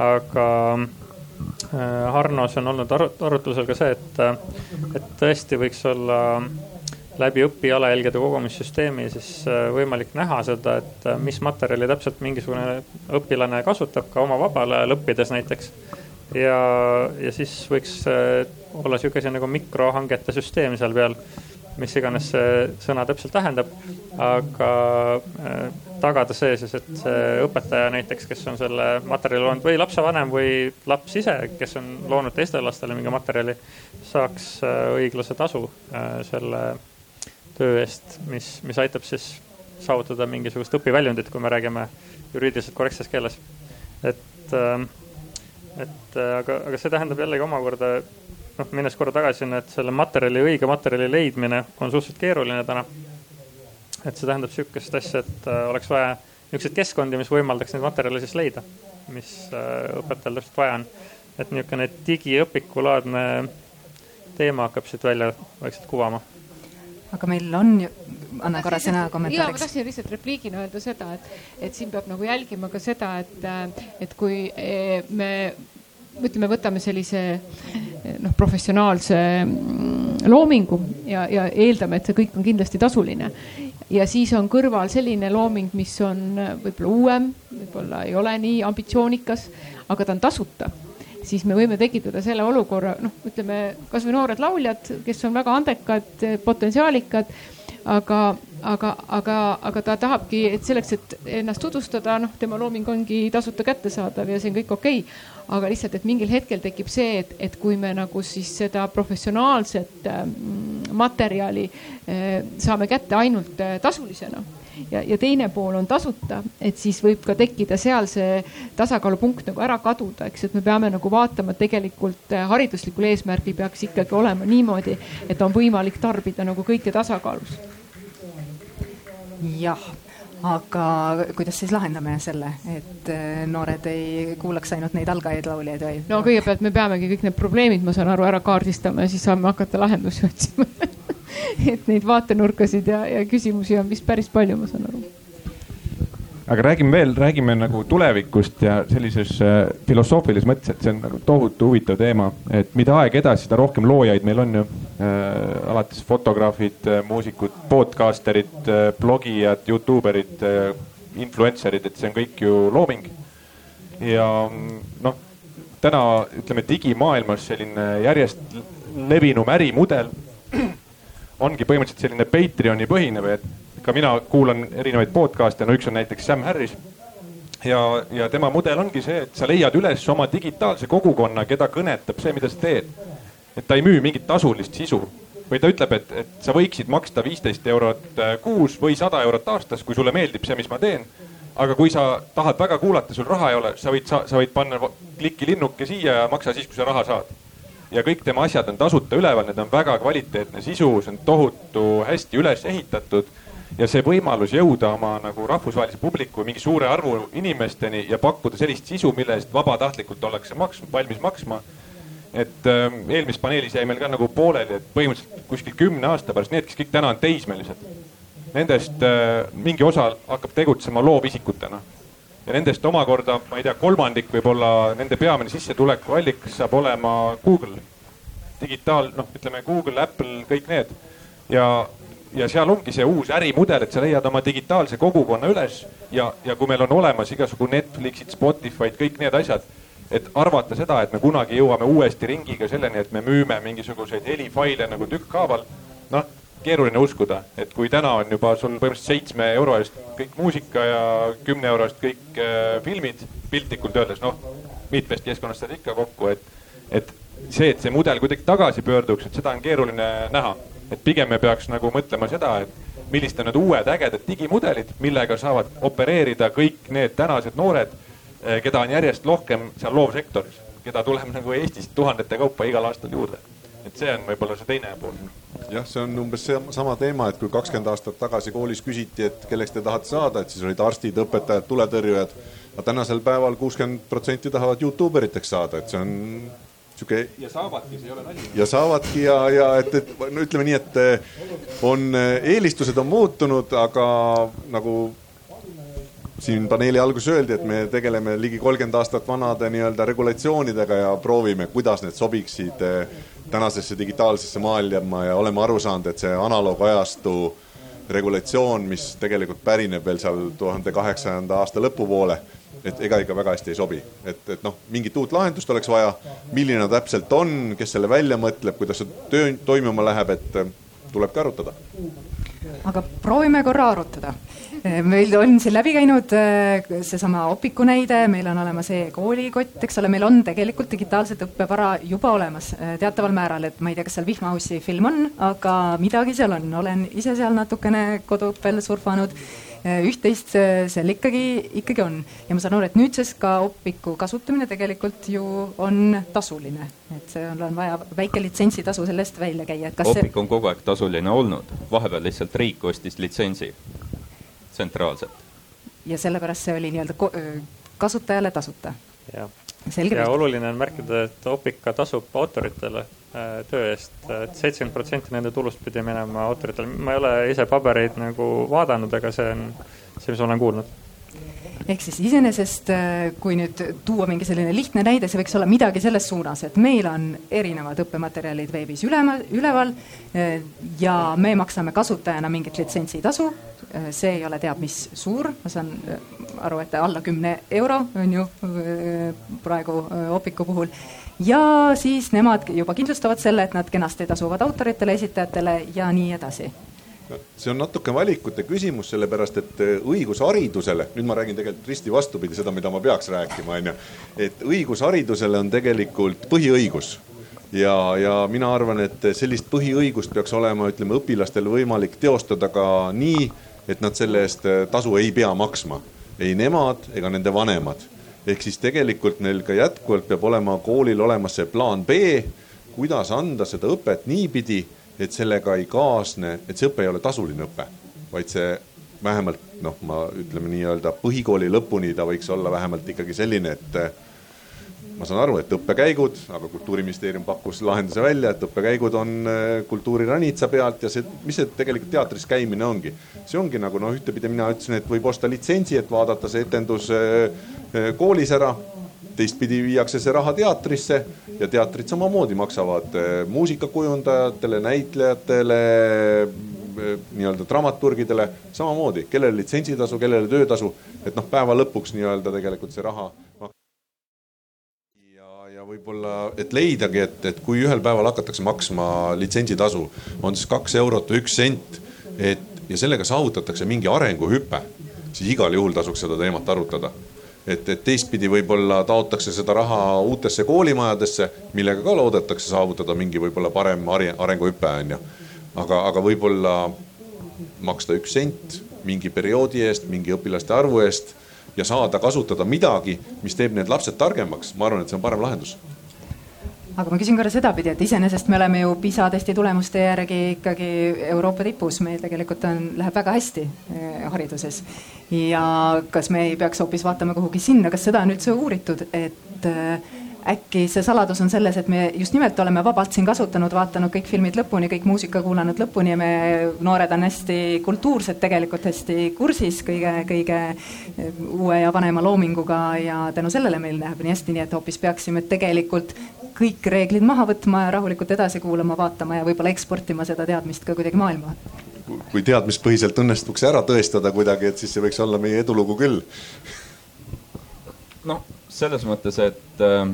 aga Äh, Harnos on olnud arutlusel ka see, et, et tõesti võiks olla läbi õpijalajälgede kogumissüsteemi siis äh, võimalik näha seda, et äh, mis materjali täpselt mingisugune õpilane kasutab ka oma vabal ajal õppides näiteks. ja, ja siis võiks olla sihuke asi nagu mikrohangete süsteem seal peal mis iganes see sõna täpselt tähendab. aga äh, tagada see siis, et see õpetaja näiteks, kes on selle materjali loonud või lapsevanem või laps ise, kes on loonud teistele lastele mingi materjali, saaks äh, õiglase tasu äh, selle töö eest, mis, mis aitab siis saavutada mingisugust õpiväljundit, kui me räägime juriidiliselt korrektses keeles. et, et aga, aga see tähendab jällegi omakorda noh, minnes korra tagasi et selle materjali, õige materjali leidmine on suhteliselt keeruline täna. Et see tähendab sihukest asja, et äh, oleks vaja niisuguseid keskkondi, mis võimaldaks neid materjale siis leida, mis äh, õpetajal täpselt vaja on. et niisugune digiõpikulaadne teema hakkab siit välja vaikselt kuvama aga meil on ju, anna korra sõna kommentaariks. ja ma tahtsin lihtsalt repliigina öelda seda, et, et siin peab nagu jälgima ka seda, et, äh, et kui me ütleme, võtame sellise noh, professionaalse mm, loomingu ja, ja eeldame, et see kõik on kindlasti tasuline. Ja siis on kõrval selline looming, mis on võib-olla uuem, võib-olla ei ole nii ambitsioonikas, aga ta on tasuta. Siis me võime tekitada selle olukorra, noh, ütleme kasvõi noored lauljad, kes on väga andekad, potentsiaalikad aga, aga, aga, aga ta tahabki, et selleks, et ennast tutvustada, noh, tema looming ongi tasuta kättesaadav ja see on kõik okei. okay.. Aga lihtsalt, et mingil hetkel tekib see, et, et kui me nagu siis seda professionaalset äh, materjali äh, saame kätte ainult äh, tasulisena ja, ja teine pool on tasuta, et siis võib ka tekkida seal see tasakaalupunkt nagu ära kaduda, eks, et me peame nagu vaatama, tegelikult äh, hariduslikul eesmärgil peaks ikkagi olema niimoodi, et on võimalik tarbida nagu kõike tasakaalus. jah aga kuidas siis lahendame selle, et äh, noored ei kuulaks ainult neid algajaid lauljaid või? no kõigepealt me peamegi kõik need probleemid, ma saan aru, ära kaardistama ja siis saame hakata lahendusi otsima et neid vaatenurkasid ja, ja küsimusi on vist päris palju, ma saan aru aga räägime veel, räägime nagu tulevikust ja sellises äh, filosoofilises mõttes, et see on nagu tohutu huvitav teema, et mida aeg edasi, seda rohkem loojaid meil on ju äh,. alates fotograafid äh,, muusikud, podcasterid äh,, blogijad, Youtube erid äh,, influencer'id, et see on kõik ju looming. ja noh, täna ütleme digimaailmas selline järjest levinum ärimudel ongi põhimõtteliselt selline Patreoni põhine või et ka mina kuulan erinevaid podcast'e, no üks on näiteks Sam Harris. ja, ja tema mudel ongi see, et sa leiad üles oma digitaalse kogukonna, keda kõnetab see, mida sa teed. et ta ei müü mingit tasulist sisu või ta ütleb, et, et sa võiksid maksta viisteist eurot äh, kuus või sada eurot aastas, kui sulle meeldib see, mis ma teen. aga kui sa tahad väga kuulata, sul raha ei ole, sa võid, sa võid panna kliki linnuke siia ja maksa siis, kui sa raha saad ja kõik tema asjad on tasuta üleval, need on väga kvaliteetne sisu, see on tohutu hästi üles ehitatud ja see võimalus jõuda oma nagu rahvusvahelise publiku, mingi suure arvu inimesteni ja pakkuda sellist sisu, mille eest vabatahtlikult ollakse maks-, valmis maksma. et äh, eelmises paneelis jäi meil ka nagu pooleli, et põhimõtteliselt kuskil kümne aasta pärast need, kes kõik täna on teismelised, nendest äh, mingi osa hakkab tegutsema loovisikutena ja nendest omakorda, ma ei tea, kolmandik võib-olla nende peamine sissetulekuallikas saab olema Google. digitaal, noh, ütleme Google, Apple, kõik need ja, ja seal ongi see uus ärimudel, et sa leiad oma digitaalse kogukonna üles ja, ja kui meil on olemas igasugu Netflixid, Spotify'd, kõik need asjad et arvata seda, et me kunagi jõuame uuesti ringiga selleni, et me müüme mingisuguseid helifaile nagu tükkhaaval. noh, keeruline uskuda, et kui täna on juba sul põhimõtteliselt seitsme euro eest kõik muusika ja kümne euro eest kõik äh, filmid, piltlikult öeldes, noh, Meetfesti keskkonnast saad ikka kokku, et, et see, et see mudel kuidagi tagasi pöörduks, et seda on keeruline näha. Et pigem me peaks nagu mõtlema seda, et millised on need uued ägedad digimudelid, millega saavad opereerida kõik need tänased noored, äh, keda on järjest rohkem seal loovsektoris, keda tuleb nagu Eestis tuhandete kaupa igal aastal juurde et see on võib-olla see teine pool. jah, see on umbes see sama teema, et kui kakskümmend aastat tagasi koolis küsiti, et kelleks te tahate saada, et siis olid arstid, õpetajad, tuletõrjujad. aga tänasel päeval kuuskümmend protsenti tahavad Youtube eriteks saada, et see on sihuke. ja saavadki, see ei ole nali. ja saavadki ja, ja et, et no ütleme nii, et eh, on, eh, eelistused on muutunud, aga nagu siin paneeli alguses öeldi, et me tegeleme ligi kolmkümmend aastat vanade nii-öelda regulatsioonidega ja proovime, kuidas need sobiksid eh, tänasesse digitaalsesse maailma ja oleme aru saanud, et see analoogajastu regulatsioon, mis tegelikult pärineb veel seal tuhande kaheksasanda aasta lõpupoole, et ega ikka väga hästi ei sobi, et, et noh, mingit uut lahendust oleks vaja. milline täpselt on, kes selle välja mõtleb, kuidas see töö toimuma läheb, et tulebki arutada. aga proovime korra arutada meil on siin läbi käinud äh, seesama Opiku näide, meil on olemas e-koolikott, eks ole, meil on tegelikult digitaalset õppevara juba olemas teataval määral, et ma ei tea, kas seal Vihmaussi film on, aga midagi seal on, olen ise seal natukene koduõppel surfanud üht-teist seal ikkagi, ikkagi on. Ja ma saan aru, et nüüdsest ka Opiku kasutamine tegelikult ju on tasuline, et seal on vaja väike litsentsitasu selle eest välja käia, et kas Opik see... on kogu aeg tasuline olnud, vahepeal lihtsalt riik ostis litsentsi tsentraalselt. ja sellepärast see oli nii-öelda kasutajale tasuta. jah, ja oluline on märkida, et Opica tasub autoritele. äh, töö eest et, et seitsekümmend protsenti nende tulust pidi minema autoritele. ma ei ole ise pabereid nagu vaadanud, aga see on see, mis olen kuulnud ehk siis iseenesest, äh, kui nüüd tuua mingi selline lihtne näide, see võiks olla midagi selles suunas, et meil on erinevad õppematerjalid veebis ülema, üleval äh, ja me maksame kasutajana mingit litsentsitasu. Äh, see ei ole teab mis suur, ma saan aru, et alla kümne euro on ju praegu Opiku puhul ja siis nemad juba kindlustavad selle, et nad kenasti tasuvad autoritele, esitajatele ja nii edasi see on natuke valikute küsimus, sellepärast et äh, õigusharidusele, nüüd ma räägin tegelikult risti vastupidi seda, mida ma peaks rääkima, on ju. et õigusharidusele on tegelikult põhiõigus ja, ja mina arvan, et sellist põhiõigust peaks olema, ütleme õpilastel võimalik teostada ka nii, et nad selle eest äh, tasu ei pea maksma, ei nemad ega nende vanemad. Ehk siis tegelikult neil ka jätkuvalt peab olema koolil olemas see plaan B, kuidas anda seda õpet niipidi et sellega ei kaasne, et see õpe ei ole tasuline õpe, vaid see vähemalt noh, ma ütleme nii-öelda põhikooli lõpuni ta võiks olla vähemalt ikkagi selline, et ma saan aru, et õppekäigud, aga kultuuriministeerium pakkus lahenduse välja, et õppekäigud on äh, kultuuriranitsa pealt ja see, mis see tegelikult teatris käimine ongi. see ongi nagu noh, ühtepidi mina ütlesin, et võib osta litsentsi, et vaadata see etendus äh, äh, koolis ära. Teistpidi viiakse see raha teatrisse ja teatrid samamoodi maksavad muusikakujundajatele, näitlejatele, nii-öelda dramaturgidele samamoodi, kellele litsentsitasu, kellele töötasu, et noh, päeva lõpuks nii-öelda tegelikult see raha võib-olla, et leidagi, et, et kui ühel päeval hakatakse maksma litsentsitasu, on siis kaks eurot või üks sent, et ja sellega saavutatakse mingi arenguhüpe, siis igal juhul tasuks seda teemat arutada et, et teistpidi võib-olla taotakse seda raha uutesse koolimajadesse, millega ka loodetakse saavutada mingi võib-olla parem arenguhüpe on ju. aga, aga võib-olla maksta üks sent mingi perioodi eest, mingi õpilaste arvu eest ja saada kasutada midagi, mis teeb need lapsed targemaks, ma arvan, et see on parem lahendus. Aga ma küsin korra sedapidi, et iseenesest me oleme ju PISA testi tulemuste järgi ikkagi Euroopa tipus, meil tegelikult on, läheb väga hästi eh, hariduses. ja kas me ei peaks hoopis vaatama kuhugi sinna, kas seda on üldse uuritud, et äh, äkki see saladus on selles, et me just nimelt oleme vabalt siin kasutanud, vaadanud kõik filmid lõpuni, kõik muusika kuulanud lõpuni ja me noored on hästi kultuursed, tegelikult hästi kursis kõige, kõige uue ja vanema loominguga ja tänu sellele meil läheb nii hästi, nii et hoopis peaksime tegelikult kõik reeglid maha võtma ja rahulikult edasi kuulama, vaatama ja võib-olla eksportima seda teadmist ka kuidagi maailma kui teadmispõhiselt õnnestuks ära tõestada kuidagi, et siis see võiks olla meie edulugu küll. no selles mõttes, et äh,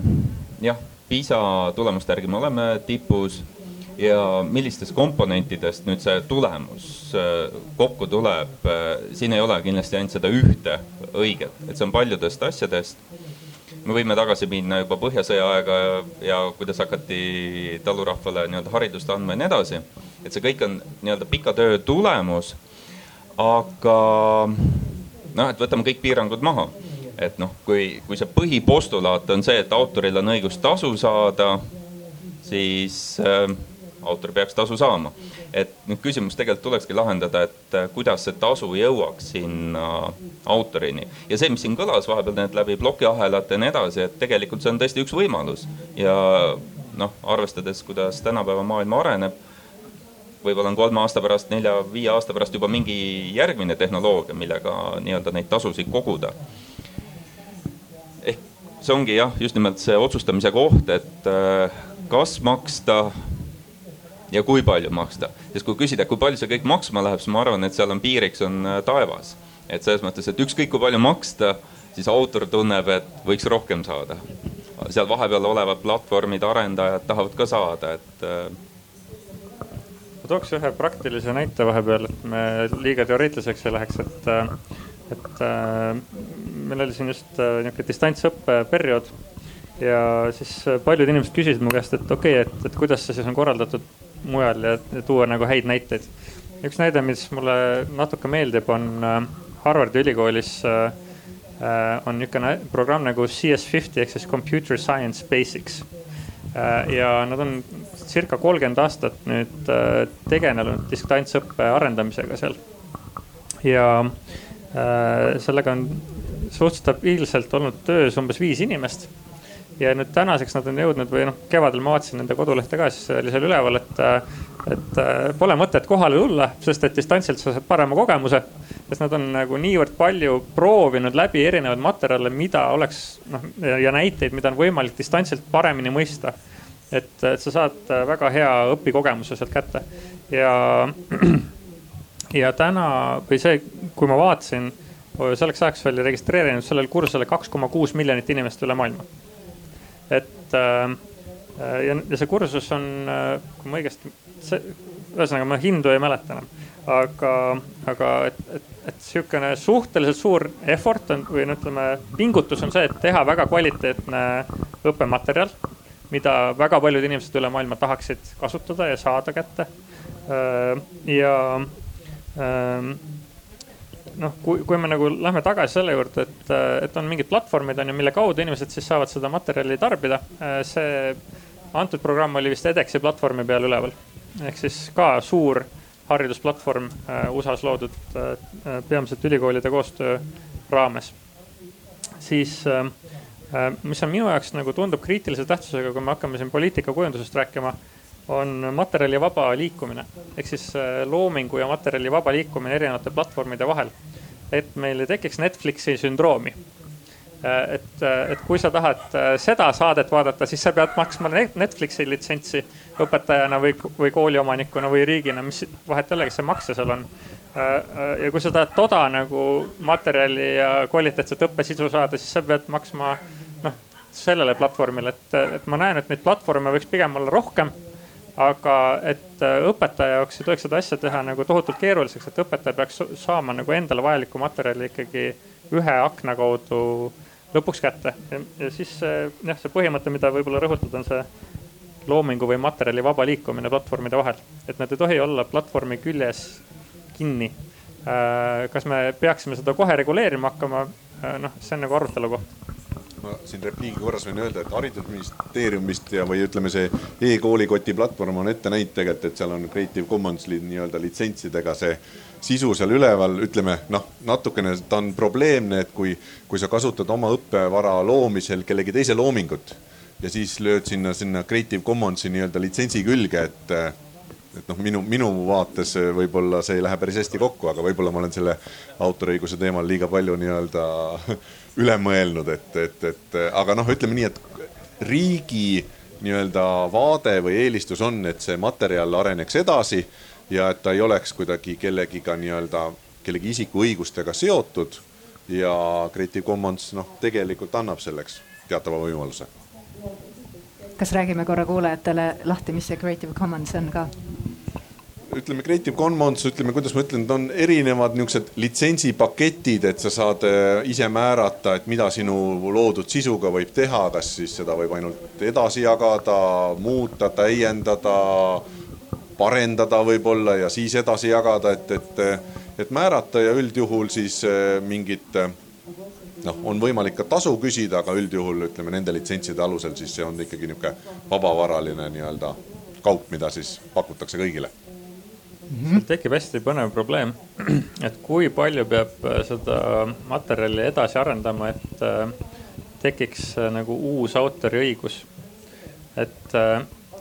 jah, PISA tulemuste järgi me oleme tipus ja millistest komponentidest nüüd see tulemus äh, kokku tuleb äh,, siin ei ole kindlasti ainult seda ühte õiget, et see on paljudest asjadest me võime tagasi minna juba Põhjasõja aega ja, ja kuidas hakati talurahvale nii-öelda haridust andma ja nii edasi. et see kõik on nii-öelda pika töö tulemus. aga noh, et võtame kõik piirangud maha. Et noh, kui, kui see põhipostulaat on see, et autoril on õigus tasu saada, siis äh, autor peaks tasu saama. et nüüd küsimus tegelikult tulekski lahendada, et äh, kuidas see tasu jõuaks sinna autorini. ja see, mis siin kõlas vahepeal need läbi plokiahelate ja nii edasi, et tegelikult see on tõesti üks võimalus ja noh, arvestades, kuidas tänapäeva maailm areneb võib-olla on kolme aasta pärast, nelja-viie aasta pärast juba mingi järgmine tehnoloogia, millega nii-öelda neid tasusid koguda. See ongi jah, just nimelt see otsustamise koht, et äh, kas maksta ja kui palju maksta. sest kui küsida, kui palju see kõik maksma läheb, siis ma arvan, et seal on piiriks on äh, taevas. et selles mõttes, et ükskõik kui palju maksta, siis autor tunneb, et võiks rohkem saada. seal vahepeal olevad platvormid, arendajad tahavad ka saada, et äh, ma tooks ühe praktilise näite vahepeal, et me liiga teoreetiliseks ei läheks, et, et meil oli siin just niisugune distantsõppe periood. ja siis paljud inimesed küsisid mu käest, et okei okay,, et, et kuidas see siis on korraldatud mujal ja, ja tuua nagu häid näiteid. üks näide, mis mulle natuke meeldib, on Harvardi ülikoolis on niisugune programm nagu CS50 ehk siis Computer Science Basics. ja nad on circa kolmkümmend aastat nüüd äh, tegelenud distantsõppe arendamisega seal. ja äh, sellega on suhteliselt stabiilselt olnud töös umbes viis inimest. ja nüüd tänaseks nad on jõudnud või noh, kevadel ma vaatasin nende kodulehte ka, siis oli seal üleval, et, et pole mõtet kohale tulla, sest et distantsilt sa saad parema kogemuse. sest nad on nagu niivõrd palju proovinud läbi erinevaid materjale, mida oleks noh ja näiteid, mida on võimalik distantsilt paremini mõista et, et sa saad väga hea õpikogemuse sealt kätte ja, ja täna või see, kui ma vaatasin, selleks ajaks oli registreerinud sellele kursusele kaks koma kuus miljonit inimest üle maailma. et äh, ja, ja see kursus on, kui ma õigesti, ühesõnaga ma hindu ei mäleta enam, aga, aga et, et, et sihukene suhteliselt suur effort on või no ütleme, pingutus on see, et teha väga kvaliteetne õppematerjal mida väga paljud inimesed üle maailma tahaksid kasutada ja saada kätte. Äh, ja noh, kui, kui me nagu lähme tagasi selle juurde, et, et on mingid platvormid on ju, mille kaudu inimesed siis saavad seda materjali tarbida. Äh, see antud programm oli vist edexi platvormi peal üleval ehk siis ka suur haridusplatvorm äh, USA-s loodud peamiselt ülikoolide koostöö raames. siis mis on minu jaoks nagu tundub kriitilise tähtsusega, kui me hakkame siin poliitikakujundusest rääkima, on materjali vaba liikumine. ehk siis äh, loomingu ja materjali vaba liikumine erinevate platvormide vahel. et meil ei tekiks Netflixi sündroomi. Äh, et, et kui sa tahad seda saadet vaadata, siis sa pead maksma Netflixi litsentsi õpetajana või, või kooliomanikuna või riigina, mis vahet ei ole, kes see makse seal on ja kui sa tahad toda nagu materjali ja kvaliteetset õppesisu saada, siis sa pead maksma sellele platvormile, et, et ma näen, et neid platvorme võiks pigem olla rohkem. Aga et äh, õpetaja jaoks ei tohiks seda asja teha nagu tohutult keeruliseks, et õpetaja peaks saama nagu endale vajalikku materjali ikkagi ühe akna kaudu lõpuks kätte. ja siis jah, see põhimõte, mida võib-olla rõhutada, on see loomingu või materjali vaba liikumine platvormide vahel. et nad ei tohi olla platvormi küljes kinni. Äh, kas me peaksime seda kohe reguleerima hakkama? Äh, noh, see on nagu arutelu koht ma siin repliigi korras võin öelda, et haridusministeeriumist ja, või ütleme, see e-koolikoti platvorm on ette näinud tegelikult, et seal on Creative Commons'i nii-öelda litsentsidega see sisu seal üleval, ütleme noh, natukene ta on probleemne, et kui, kui sa kasutad oma õppevara loomisel kellegi teise loomingut ja siis lööd sinna, sinna Creative Commonsi nii-öelda litsentsi külge, et et noh, minu, minu vaates võib-olla see ei lähe päris hästi kokku, aga võib-olla ma olen selle autoriõiguse teemal liiga palju nii-öelda üle mõelnud, et, et, et aga noh, ütleme nii, et riigi nii-öelda vaade või eelistus on, et see materjal areneks edasi ja et ta ei oleks kuidagi kellegiga nii-öelda, kellegi isiku õigustega seotud. ja Creative Commons noh, tegelikult annab selleks teatava võimaluse. kas räägime korra kuulajatele lahti, mis see Creative Commons on ka? Ütleme Creative Commons, ütleme, kuidas ma ütlen, on erinevad niisugused litsentsipaketid, et sa saad äh, ise määrata, et mida sinu loodud sisuga võib teha, kas siis seda võib ainult edasi jagada, muuta, täiendada, parendada võib-olla ja siis edasi jagada, et, et, et määrata ja üldjuhul siis äh, mingit noh, on võimalik ka tasu küsida, aga üldjuhul ütleme nende litsentside alusel, siis see on ikkagi niisugune vabavaraline nii-öelda kaup, mida siis pakutakse kõigile mm. -hmm. tekib hästi põnev probleem, et kui palju peab äh, seda materjali edasi arendama, et äh, tekiks äh, nagu uus autoriõigus. et,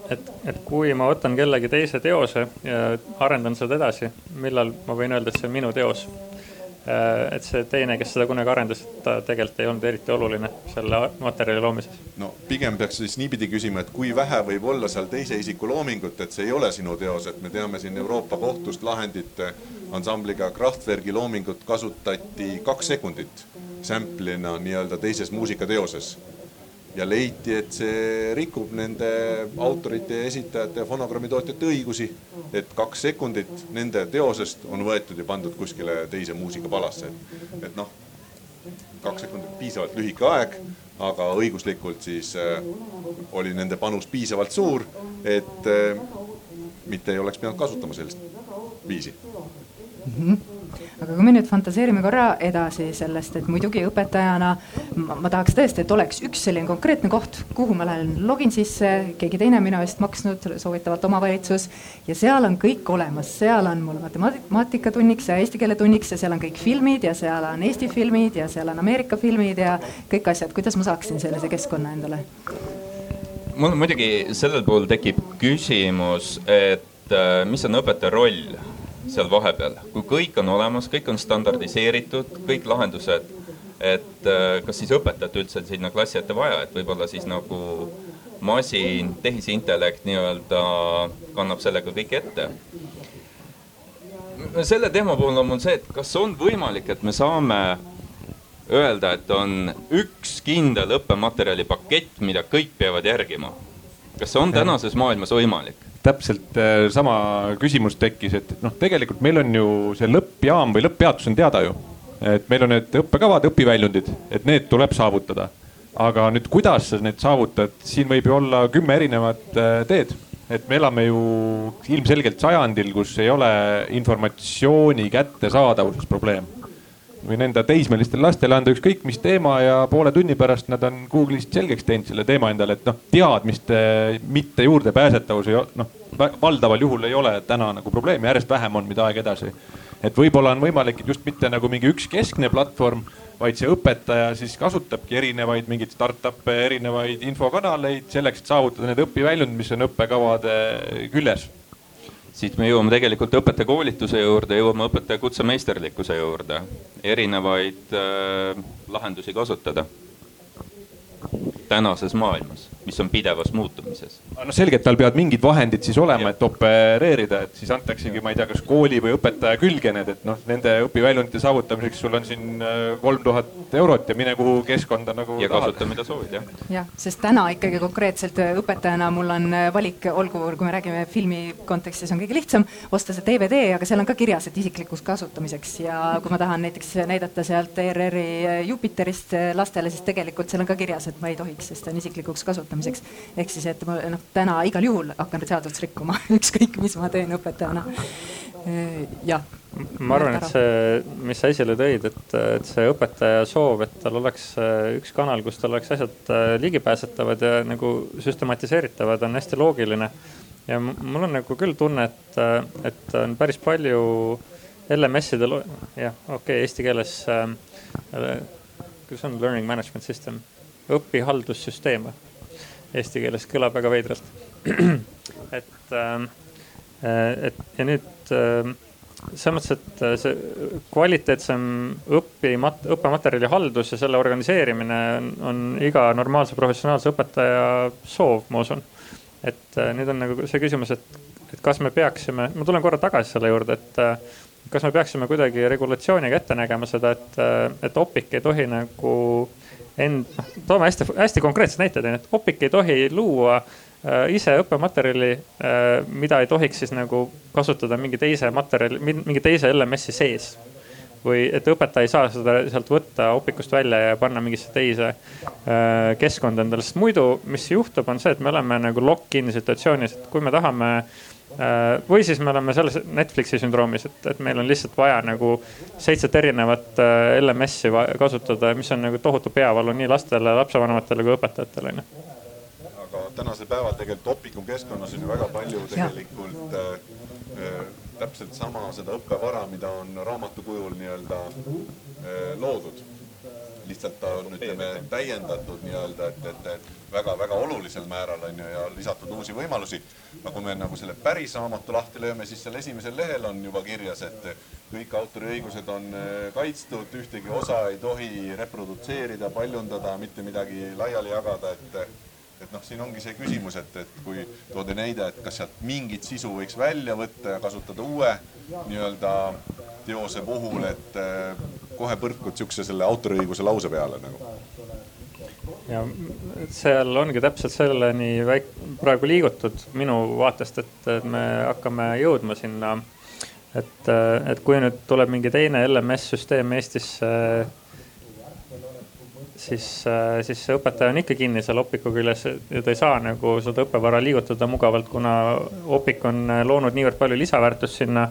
et, et kui ma võtan kellegi teise teose ja arendan seda edasi, millal ma võin öelda, et see on minu teos et see teine, kes seda kunagi arendas, ta tegelikult ei olnud eriti oluline selle materjali loomises. no pigem peaks siis niipidi küsima, et kui vähe võib olla seal teise isiku loomingut, et see ei ole sinu teos, et me teame siin Euroopa Kohtust lahendit ansambliga Kraftwerki loomingut kasutati kaks sekundit sample'ina nii-öelda teises muusikateoses ja leiti, et see rikub nende autorite ja esitajate ja fonogrammitootjate õigusi. et kaks sekundit nende teosest on võetud ja pandud kuskile teise muusikapalasse. et noh, kaks sekundit piisavalt lühike aeg, aga õiguslikult siis äh, oli nende panus piisavalt suur, et äh, mitte ei oleks pidanud kasutama sellist viisi mm. -hmm aga kui me nüüd fantaseerime korra edasi sellest, et muidugi õpetajana ma, ma tahaks tõesti, et oleks üks selline konkreetne koht, kuhu ma lähen, login sisse, keegi teine minu eest maksnud, soovitavalt omavalitsus. ja seal on kõik olemas, seal on mul matemaatikatunniks ja eesti keele tunniks ja seal on kõik filmid ja seal on Eesti filmid ja seal on Ameerika filmid ja kõik asjad, kuidas ma saaksin sellise keskkonna endale? mul muidugi sellel puhul tekib küsimus, et äh, mis on õpetaja roll seal vahepeal, kui kõik on olemas, kõik on standardiseeritud, kõik lahendused, et äh, kas siis õpetajat üldse sinna klassi ette vaja, et võib-olla siis nagu masin, tehisintellekt nii-öelda kannab sellega kõik ette. selle teema puhul on mul see, et kas on võimalik, et me saame öelda, et on üks kindel õppematerjali pakett, mida kõik peavad järgima. kas see on tänases maailmas võimalik? Täpselt äh, sama küsimus tekkis, et noh, tegelikult meil on ju see lõppjaam või lõpppeatus on teada ju. et meil on need õppekavad, õpiväljundid, et need tuleb saavutada. aga nüüd, kuidas sa need saavutad, siin võib ju olla kümme erinevat äh, teed. et me elame ju ilmselgelt sajandil, kus ei ole informatsiooni kättesaadavuses probleem võin enda teismelistele lastele anda ükskõik mis teema ja poole tunni pärast nad on Google'ist selgeks teinud selle teema endale, et noh, teadmiste mitte juurdepääsetavus ei noh, valdaval juhul ei ole täna nagu probleemi, järjest vähem on, mida aeg edasi. et võib-olla on võimalik, et just mitte nagu mingi üks keskne platvorm, vaid see õpetaja siis kasutabki erinevaid mingeid startup'e, erinevaid infokanaleid selleks, et saavutada need õpiväljund, mis on õppekavade küljes siit me jõuame tegelikult õpetajakoolituse juurde, jõuame õpetaja kutsemeisterlikkuse juurde, erinevaid äh, lahendusi kasutada tänases maailmas mis on pidevas muutumises. no selge, et tal peavad mingid vahendid siis olema, et opereerida, et siis antaksegi, ma ei tea, kas kooli või õpetaja külge need, et noh, nende õpiväljundite saavutamiseks sul on siin äh, kolm tuhat eurot ja mine kuhu keskkonda nagu. ja kasuta, mida soovid, jah. jah, sest täna ikkagi konkreetselt äh, õpetajana mul on äh, valik, olgu, kui me räägime filmi kontekstis, on kõige lihtsam osta see DVD, aga seal on ka kirjas, et isiklikuks kasutamiseks ja kui ma tahan näiteks näidata sealt ERR-i Jupiterist lastele, siis tegelikult seal on ka kirjas, et ma ei tohiks, sest see on isiklikuks kasutamiseks ehk siis, et ma noh, täna igal juhul hakkan seadust rikkuma ükskõik, mis ma teen õpetajana. jah. ma arvan, et see, mis sa esile tõid, et, et see õpetaja soov, et tal oleks äh, üks kanal, kus tal oleks asjad äh, ligipääsetavad ja nagu süstematiseeritavad, on hästi loogiline. ja mul on nagu küll tunne, et, äh, et on päris palju LMS-idel, jah, okei okay,, eesti keeles äh,, kuidas on learning management system, õpihaldussüsteem või? eesti keeles kõlab väga veidralt. et, ähm, äh, et ja nüüd äh, selles mõttes, et äh, see kvaliteetsem õpimat-, õppematerjali haldus ja selle organiseerimine on, on iga normaalse professionaalse õpetaja soov, ma usun. et nüüd on nagu see küsimus, et, et kas me peaksime, ma tulen korra tagasi selle juurde, et kas me peaksime kuidagi regulatsiooniga ette nägema seda, et, et Opik ei tohi nagu äh, end, noh, toome hästi, hästi konkreetsed näited, et Opik ei tohi luua äh, ise õppematerjali äh,, mida ei tohiks siis nagu kasutada mingi teise materjali, mingi teise LMS-i sees. või et õpetaja ei saa seda sealt võtta Opikust välja ja panna mingisse teise äh, keskkonda endale, sest muidu, mis juhtub, on see, et me oleme nagu lock-in situatsioonis, et kui me tahame või siis me oleme selles Netflixi sündroomis, et, et meil on lihtsalt vaja nagu seitset erinevat äh, LMS-i kasutada, mis on nagu tohutu peavalu nii lastele, lapsevanematele kui õpetajatele onju aga tänasel päeval tegelikult Opiku keskkonnas on ju väga palju tegelikult äh, äh, täpselt sama seda õppevara, mida on raamatu kujul nii-öelda äh, loodud. Lihtsalt ta on, ütleme, täiendatud nii-öelda, et, et, et väga-väga olulisel määral on ju ja lisatud uusi võimalusi. aga kui me nagu selle päris raamatu lahti lööme, siis seal esimesel lehel on juba kirjas, et kõik autoriõigused on äh, kaitstud, ühtegi osa ei tohi reprodutseerida, paljundada, mitte midagi laiali jagada, et et noh, siin ongi see küsimus, et, et kui toodi näide, et kas sealt mingit sisu võiks välja võtta ja kasutada uue nii-öelda teose puhul, et eh, kohe põrkud siukse selle autoriõiguse lause peale nagu. ja seal ongi täpselt selleni väik-, praegu liigutud minu vaatest, et me hakkame jõudma sinna, et, et kui nüüd tuleb mingi teine LMS-süsteem Eestisse siis, siis see õpetaja on ikka kinni seal opiku küljes ja ta ei saa nagu seda õppevara liigutada mugavalt, kuna opik on loonud niivõrd palju lisaväärtust sinna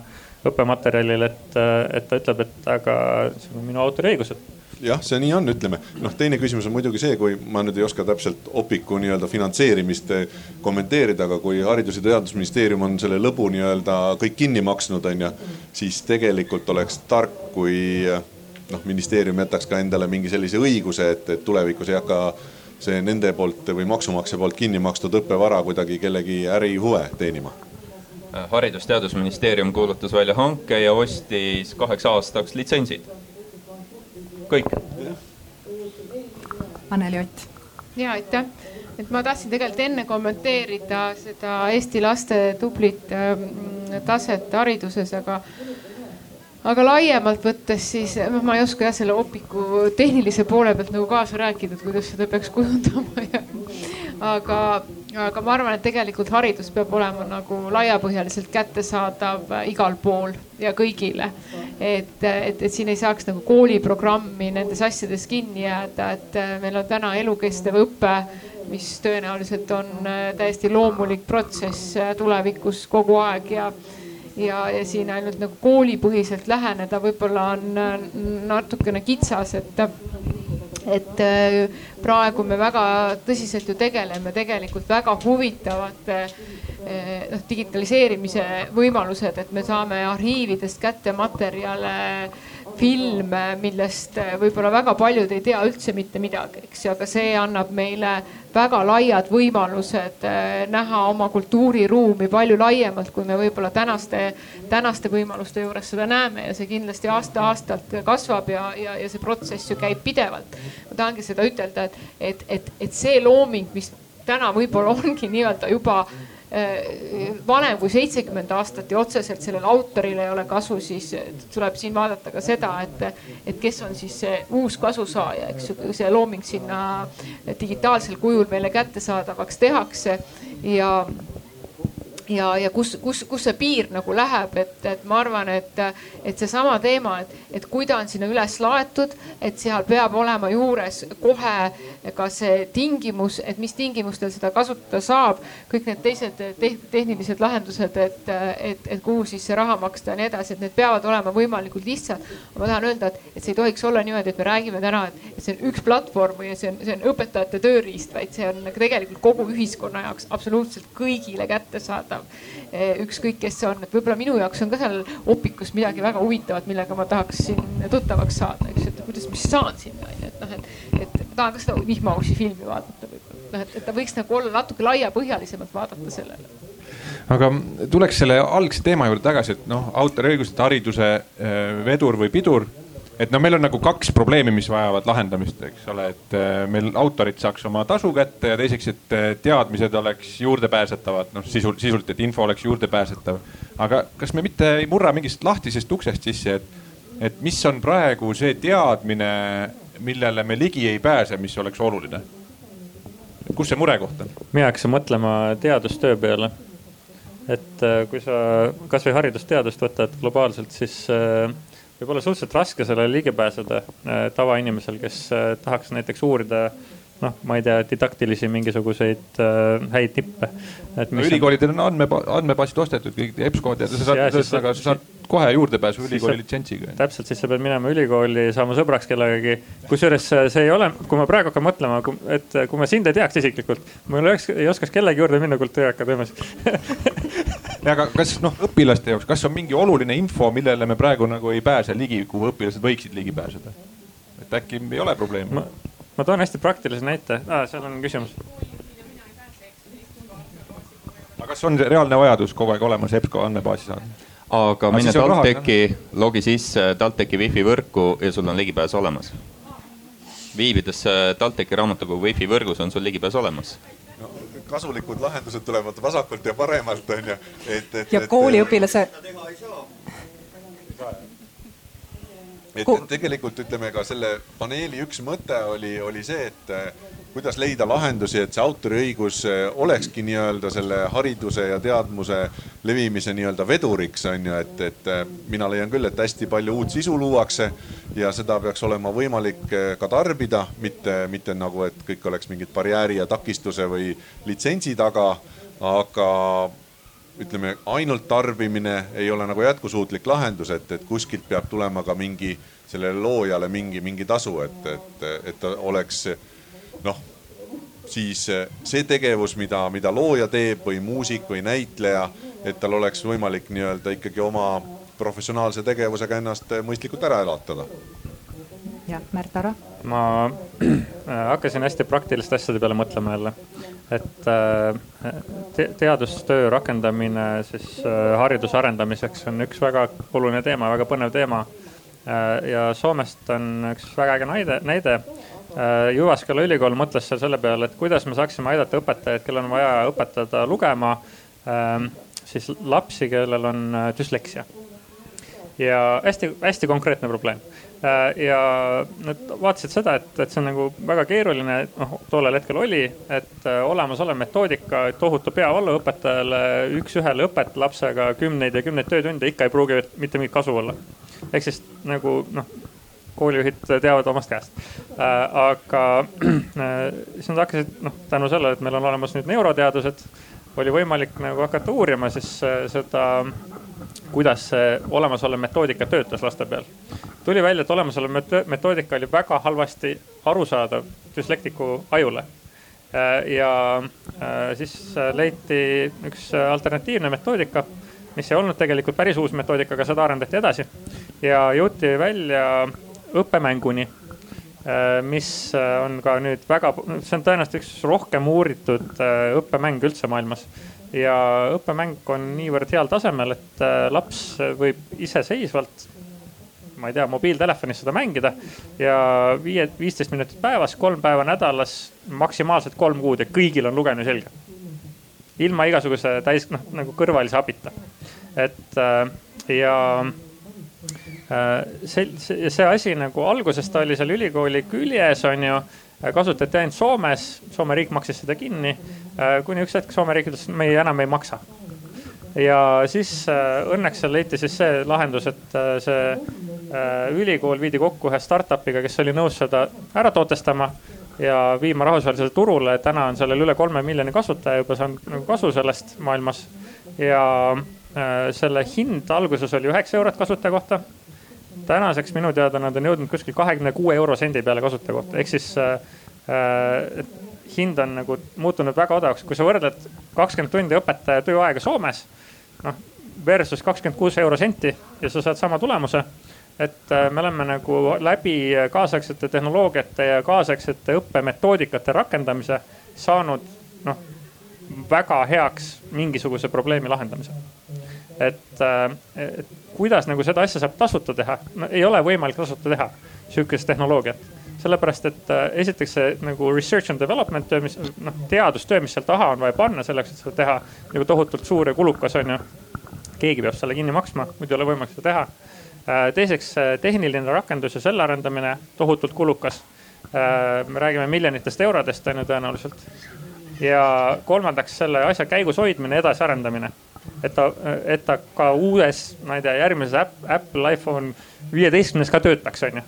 õppematerjalile, et, et ta ütleb, et aga see on minu autoriõigused jah, see nii on, ütleme. noh, teine küsimus on muidugi see, kui ma nüüd ei oska täpselt Opiku nii-öelda finantseerimist kommenteerida, aga kui Haridus- ja Teadusministeerium on selle lõbu nii-öelda kõik kinni maksnud, on ju, siis tegelikult oleks tark, kui noh, ministeerium jätaks ka endale mingi sellise õiguse, et, et tulevikus ei hakka see nende poolt või maksumaksja poolt kinni makstud õppevara kuidagi kellegi ärihuve teenima haridus-teadusministeerium kuulutas välja hanke ja ostis kaheks aastaks litsentsid. kõik. Anneli Ott. ja aitäh, et ma tahtsin tegelikult enne kommenteerida seda Eesti laste tublit ähm, taset hariduses, aga aga laiemalt võttes siis noh, ma ei oska jah selle opiku tehnilise poole pealt nagu kaasa rääkida, et kuidas seda peaks kujundama ja aga, aga ma arvan, et tegelikult haridus peab olema nagu laiapõhjaliselt kättesaadav igal pool ja kõigile. et, et, et siin ei saaks nagu kooliprogrammi nendes asjades kinni jääda, et meil on täna elukestev õpe mis tõenäoliselt on täiesti loomulik protsess tulevikus kogu aeg ja ja, ja siin ainult nagu koolipõhiselt läheneda võib-olla on äh, natukene kitsas, et et äh, praegu me väga tõsiselt ju tegeleme tegelikult väga huvitavate äh, noh, digitaliseerimise võimalused, et me saame arhiividest kätte materjale filme, millest võib-olla väga paljud ei tea üldse mitte midagi, eks ju, aga see annab meile väga laiad võimalused eh, näha oma kultuuriruumi palju laiemalt, kui me võib-olla tänaste, tänaste võimaluste juures seda näeme ja see kindlasti aasta-aastalt kasvab ja, ja, ja see protsess ju käib pidevalt. ma tahangi seda ütelda, et, et, et, et see looming, mis täna võib-olla ongi nii-öelda juba Äh, vanem kui seitsekümmend aastat ja otseselt sellel autoril ei ole kasu, siis tuleb siin vaadata ka seda, et, et kes on siis see uus kasusaaja, eks ju, see looming sinna digitaalsel kujul meile kättesaadavaks tehakse. Ja ja, ja kus, kus, kus see piir nagu läheb, et, et ma arvan, et, et seesama teema, et, et kui ta on sinna üles laetud, et seal peab olema juures kohe ka see tingimus, et mis tingimustel seda kasutada saab. kõik need teised te tehnilised lahendused, et, et, et kuhu siis see raha maksta ja nii edasi, et need peavad olema võimalikult lihtsad. ma tahan öelda, et, et see ei tohiks olla niimoodi, et me räägime täna, et see on üks platvorm või see on, see on õpetajate tööriist, vaid see on tegelikult kogu ühiskonna jaoks absoluutselt kõigile kättesaadav. Eh, ükskõik, kes see on, et võib-olla minu jaoks on ka seal opikus midagi väga huvitavat, millega ma tahaksin tuttavaks saada, eks ju, et kuidas ma siis saan sinna onju, et noh, et, et tahan ka seda vihmaussi filmi vaadata võib-olla, noh, et, et ta võiks nagu olla natuke laiapõhjalisemalt vaadata sellele aga tuleks selle algse teema juurde tagasi, et noh, autoriõigused, hariduse eh, vedur või pidur et no meil on nagu kaks probleemi, mis vajavad lahendamist, eks ole, et äh, meil autorid saaks oma tasu kätte ja teiseks, et äh, teadmised oleks juurdepääsetavad, noh sisul, sisult, et info oleks juurdepääsetav. aga kas me mitte ei murra mingist lahtisest uksest sisse, et, et mis on praegu see teadmine, millele me ligi ei pääse, mis oleks oluline? kus see murekoht on? mina hakkasin mõtlema teadustöö peale. et äh, kui sa kasvõi haridusteadust võtad globaalselt, siis äh, võib olla suhteliselt raske sellele ligi pääseda äh, tavainimesel, kes tahaks näiteks uurida noh, ma ei tea, didaktilisi mingisuguseid äh, häid nippe. No, ülikoolidel on andme, andmebaasid ostetud, kõik EBSCO-d ja sa saad, ühesõnaga sa saad kohe juurdepääsu ülikooli litsentsiga. täpselt, siis sa pead minema ülikooli, saama sõbraks kellegagi. kusjuures see ei ole, kui ma praegu hakkan mõtlema, et kui ma sind ei teaks isiklikult, ma ei oleks, ei oskaks kellegi juurde minna Kultuuriakadeemias aga kas noh, õpilaste jaoks, kas on mingi oluline info, millele me praegu nagu ei pääse ligi, kuhu õpilased võiksid ligi pääseda? et äkki ei ole probleemi? Ma toon hästi praktilise näite ah,, seal on küsimus. aga kas on reaalne vajadus kogu aeg olemas EBSCO andmebaasi saada? aga mine TalTechi, logi sisse TalTechi wifi võrku ja sul on ligipääs olemas. viibides TalTechi raamatukogu wifi võrgus on sul ligipääs olemas no, kasulikud lahendused tulevad vasakult ja paremalt, on ju, et, et. ja kooliõpilase. Et tegelikult ütleme ka selle paneeli üks mõte oli, oli see, et kuidas leida lahendusi, et see autoriõigus eh, olekski nii-öelda selle hariduse ja teadmuse levimise nii-öelda veduriks on ju, et, et eh, mina leian küll, et hästi palju uut sisu luuakse ja seda peaks olema võimalik eh, ka tarbida, mitte, mitte nagu, et kõik oleks mingid barjääri ja takistuse või litsentsi taga. aga ütleme, ainult tarbimine ei ole nagu jätkusuutlik lahendus, et, et kuskilt peab tulema ka mingi sellele loojale mingi, mingi tasu, et, et, et ta oleks noh, siis see tegevus, mida, mida looja teeb või muusik või näitleja, et tal oleks võimalik nii-öelda ikkagi oma professionaalse tegevusega ennast mõistlikult ära elatada. jah, Märt Ara. ma hakkasin hästi praktiliste asjade peale mõtlema jälle, et eh, te teadustöö rakendamine siis hariduse arendamiseks on üks väga oluline teema, väga põnev teema. ja Soomest on üks väga äge näide, näide Äh, Jyvaskyla ülikool mõtles seal selle peale, et kuidas me saaksime aidata õpetajaid, kellel on vaja õpetada lugema, ähm, siis lapsi, kellel on äh, düsleksia. ja hästi-hästi konkreetne probleem. Äh, ja nad vaatasid seda, et, et see on nagu väga keeruline, noh tollel hetkel oli, et olemasolev metoodika, tohutu peavalu õpetajale, üks-ühele õpet lapsega kümneid ja kümneid töötunde ikka ei pruugi mitte mingit kasu olla. ehk siis nagu noh koolijuhid teavad omast käest. Äh, aga äh, siis nad hakkasid noh, tänu sellele, et meil on olemas nüüd neuroteadused, oli võimalik nagu hakata uurima siis äh, seda, kuidas see olemasolev metoodika töötas laste peal. tuli välja, et olemasolev metoodika oli väga halvasti arusaadav düslektiku ajule ja siis leiti üks alternatiivne metoodika, mis ei olnud tegelikult päris uus metoodika, aga seda arendati edasi ja jõuti välja õppemänguni äh, mis äh, on ka nüüd väga, see on tõenäoliselt üks rohkem uuritud äh, õppemäng üldse maailmas. Ja õppemäng on niivõrd heal tasemel, et laps võib iseseisvalt, ma ei tea, mobiiltelefonis seda mängida ja viie, viisteist minutit päevas, kolm päeva nädalas, maksimaalselt kolm kuud ja kõigil on lugemine selge. ilma igasuguse täis, noh nagu kõrvalise abita. et ja Äh, see, see, see asi nagu alguses ta oli seal ülikooli küljes, on ju, äh, kasutati ainult Soomes, Soome riik maksis seda kinni. Äh, kuni üks hetk Soome riik ütles, me ei, enam ei maksa. ja siis õnneks seal leiti siis see lahendus, et see ülikool viidi kokku ühe startup'iga, kes oli nõus seda ära tootestama ja viima rahvusvahelisele turule. täna on sellel üle kolme miljoni kasutaja juba saanud nagu kasu sellest maailmas ja selle hind alguses oli üheksa eurot kasutaja kohta tänaseks minu teada nad on jõudnud kuskil kahekümne kuue euro sendi peale kasutaja kohta, ehk siis äh, äh, hind on nagu muutunud väga odavaks, kui sa võrdled kakskümmend tundi õpetaja tööaega Soomes, noh versus kakskümmend kuus euro senti ja sa saad sama tulemuse. et äh, me oleme nagu läbi kaasaegsete tehnoloogiate ja kaasaegsete õppemetoodikate rakendamise saanud noh väga heaks mingisuguse probleemi lahendamise. Et, äh, et kuidas nagu seda asja saab tasuta teha no,, ei ole võimalik tasuta teha sihukest tehnoloogiat. sellepärast, et äh, esiteks see nagu research and development töö, mis noh, teadustöö, mis seal taha on vaja panna selleks, et seda teha nagu tohutult suur ja kulukas on ju. keegi peab selle kinni maksma, muidu ei ole võimalik seda teha. Äh, teiseks tehniline rakendus ja selle arendamine tohutult kulukas. Me räägime miljonitest eurodest on ju tõenäoliselt. ja kolmandaks selle asja käigus hoidmine, edasiarendamine et ta, et ta ka uues, ma ei tea, järgmises Apple iPhone viieteistkümnes ka töötaks, on ju.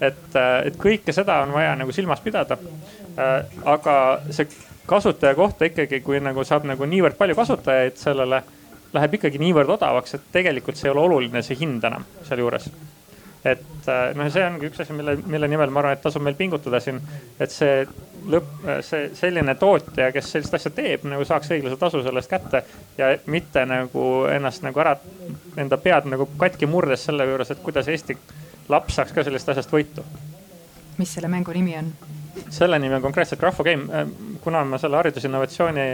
et, et kõike seda on vaja nagu silmas pidada. aga see kasutaja kohta ikkagi, kui nagu saab nagu niivõrd palju kasutajaid sellele, läheb ikkagi niivõrd odavaks, et tegelikult see ei ole oluline, see hind enam sealjuures et noh, see ongi üks asi, mille, mille nimel ma arvan, et tasub meil pingutada siin, et see lõpp, see selline tootja, kes sellist asja teeb, nagu saaks õiglase tasu selle eest kätte ja mitte nagu ennast nagu ära, enda pead nagu katki murdes selle juures, et kuidas Eesti laps saaks ka sellest asjast võitu. mis selle mängu nimi on? selle nimi on konkreetselt Grafo Game. kuna ma selle haridusinnovatsiooni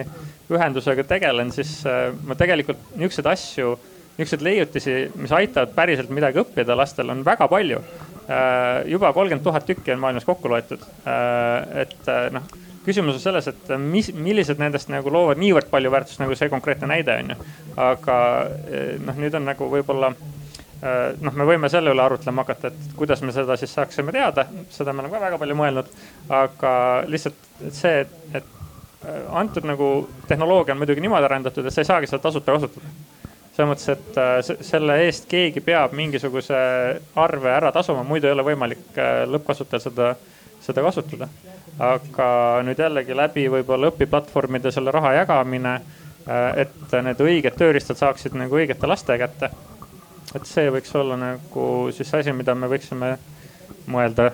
ühendusega tegelen, siis ma tegelikult niisuguseid asju niisuguseid leiutisi, mis aitavad päriselt midagi õppida lastel, on väga palju. juba kolmkümmend tuhat tükki on maailmas kokku loetud. et noh, küsimus on selles, et mis, millised nendest nagu loovad niivõrd palju väärtust, nagu see konkreetne näide on ju. aga noh, nüüd on nagu võib-olla noh, me võime selle üle arutlema hakata, et kuidas me seda siis saaksime teada, seda me oleme ka väga palju mõelnud. aga lihtsalt see, et, et antud nagu tehnoloogia on muidugi niimoodi arendatud, et sa ei saagi seda tasuta kasutada selles mõttes, et äh, selle eest keegi peab mingisuguse arve ära tasuma, muidu ei ole võimalik äh, lõppkasutajal seda, seda kasutada. aga nüüd jällegi läbi võib-olla õpiplatvormide selle raha jagamine, äh, et need õiged tööriistad saaksid nagu õigete laste kätte. et see võiks olla nagu siis asi, mida me võiksime mõelda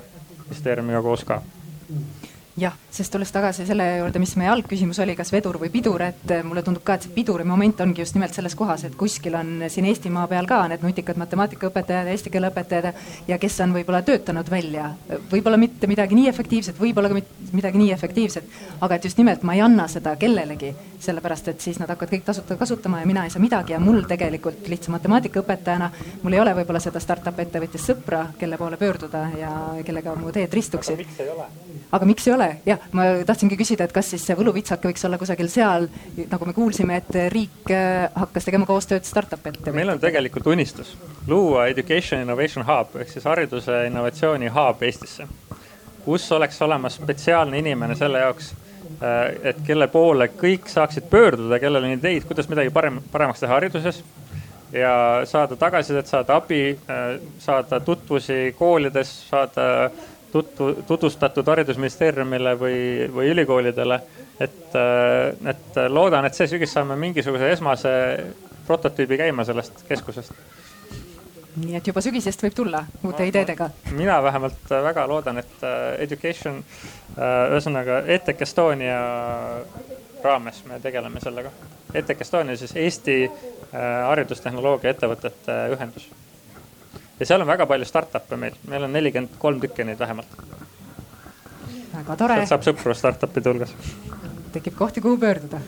ministeeriumiga koos ka jah, sest tulles tagasi selle juurde, mis meie algküsimus oli, kas vedur või pidur, et mulle tundub ka, et see piduri moment ongi just nimelt selles kohas, et kuskil on siin Eestimaa peal ka need nutikad matemaatikaõpetajad, eesti keele õpetajad ja kes on võib-olla töötanud välja, võib-olla mitte midagi nii efektiivset, võib-olla ka midagi nii efektiivset, aga et just nimelt ma ei anna seda kellelegi, sellepärast et siis nad hakkavad kõik tasuta kasutama ja mina ei saa midagi ja mul tegelikult lihtsa matemaatikaõpetajana, mul ei ole võib-olla seda startup ettevõtjast sõpra, kelle poole pöörduda ja kellega mu teed ristuksid. aga miks ei ole? Ole, jah, ma tahtsingi küsida, et kas siis see võluvitsake võiks olla kusagil seal, nagu me kuulsime, et riik äh, hakkas tegema koostööd startup ettevõtetega. meil on tegelikult unistus luua Education Innovation Hub ehk siis hariduse innovatsiooni hub Eestisse, kus oleks olemas spetsiaalne inimene selle jaoks, äh, et kelle poole kõik saaksid pöörduda, kellel on ideid, kuidas midagi parem, paremaks teha hariduses ja saada tagasisidet, saada abi, äh, saada tutvusi koolides, saada tutvu, tutvustatud haridusministeeriumile või, või ülikoolidele. et, äh, et loodan, et see sügis saame mingisuguse esmase prototüübi käima sellest keskusest. nii et juba sügisest võib tulla uute ideedega? mina vähemalt väga loodan, et äh, education, äh, ühesõnaga EdTech Estonia raames me tegeleme sellega. EdTech Estonia siis Eesti haridustehnoloogia ettevõtete ühendus ja seal on väga palju startup'e meil, meil on nelikümmend kolm tükki neid vähemalt. väga tore. sealt saab sõpru startup'ide hulgas. tekib kohti, kuhu pöörduda.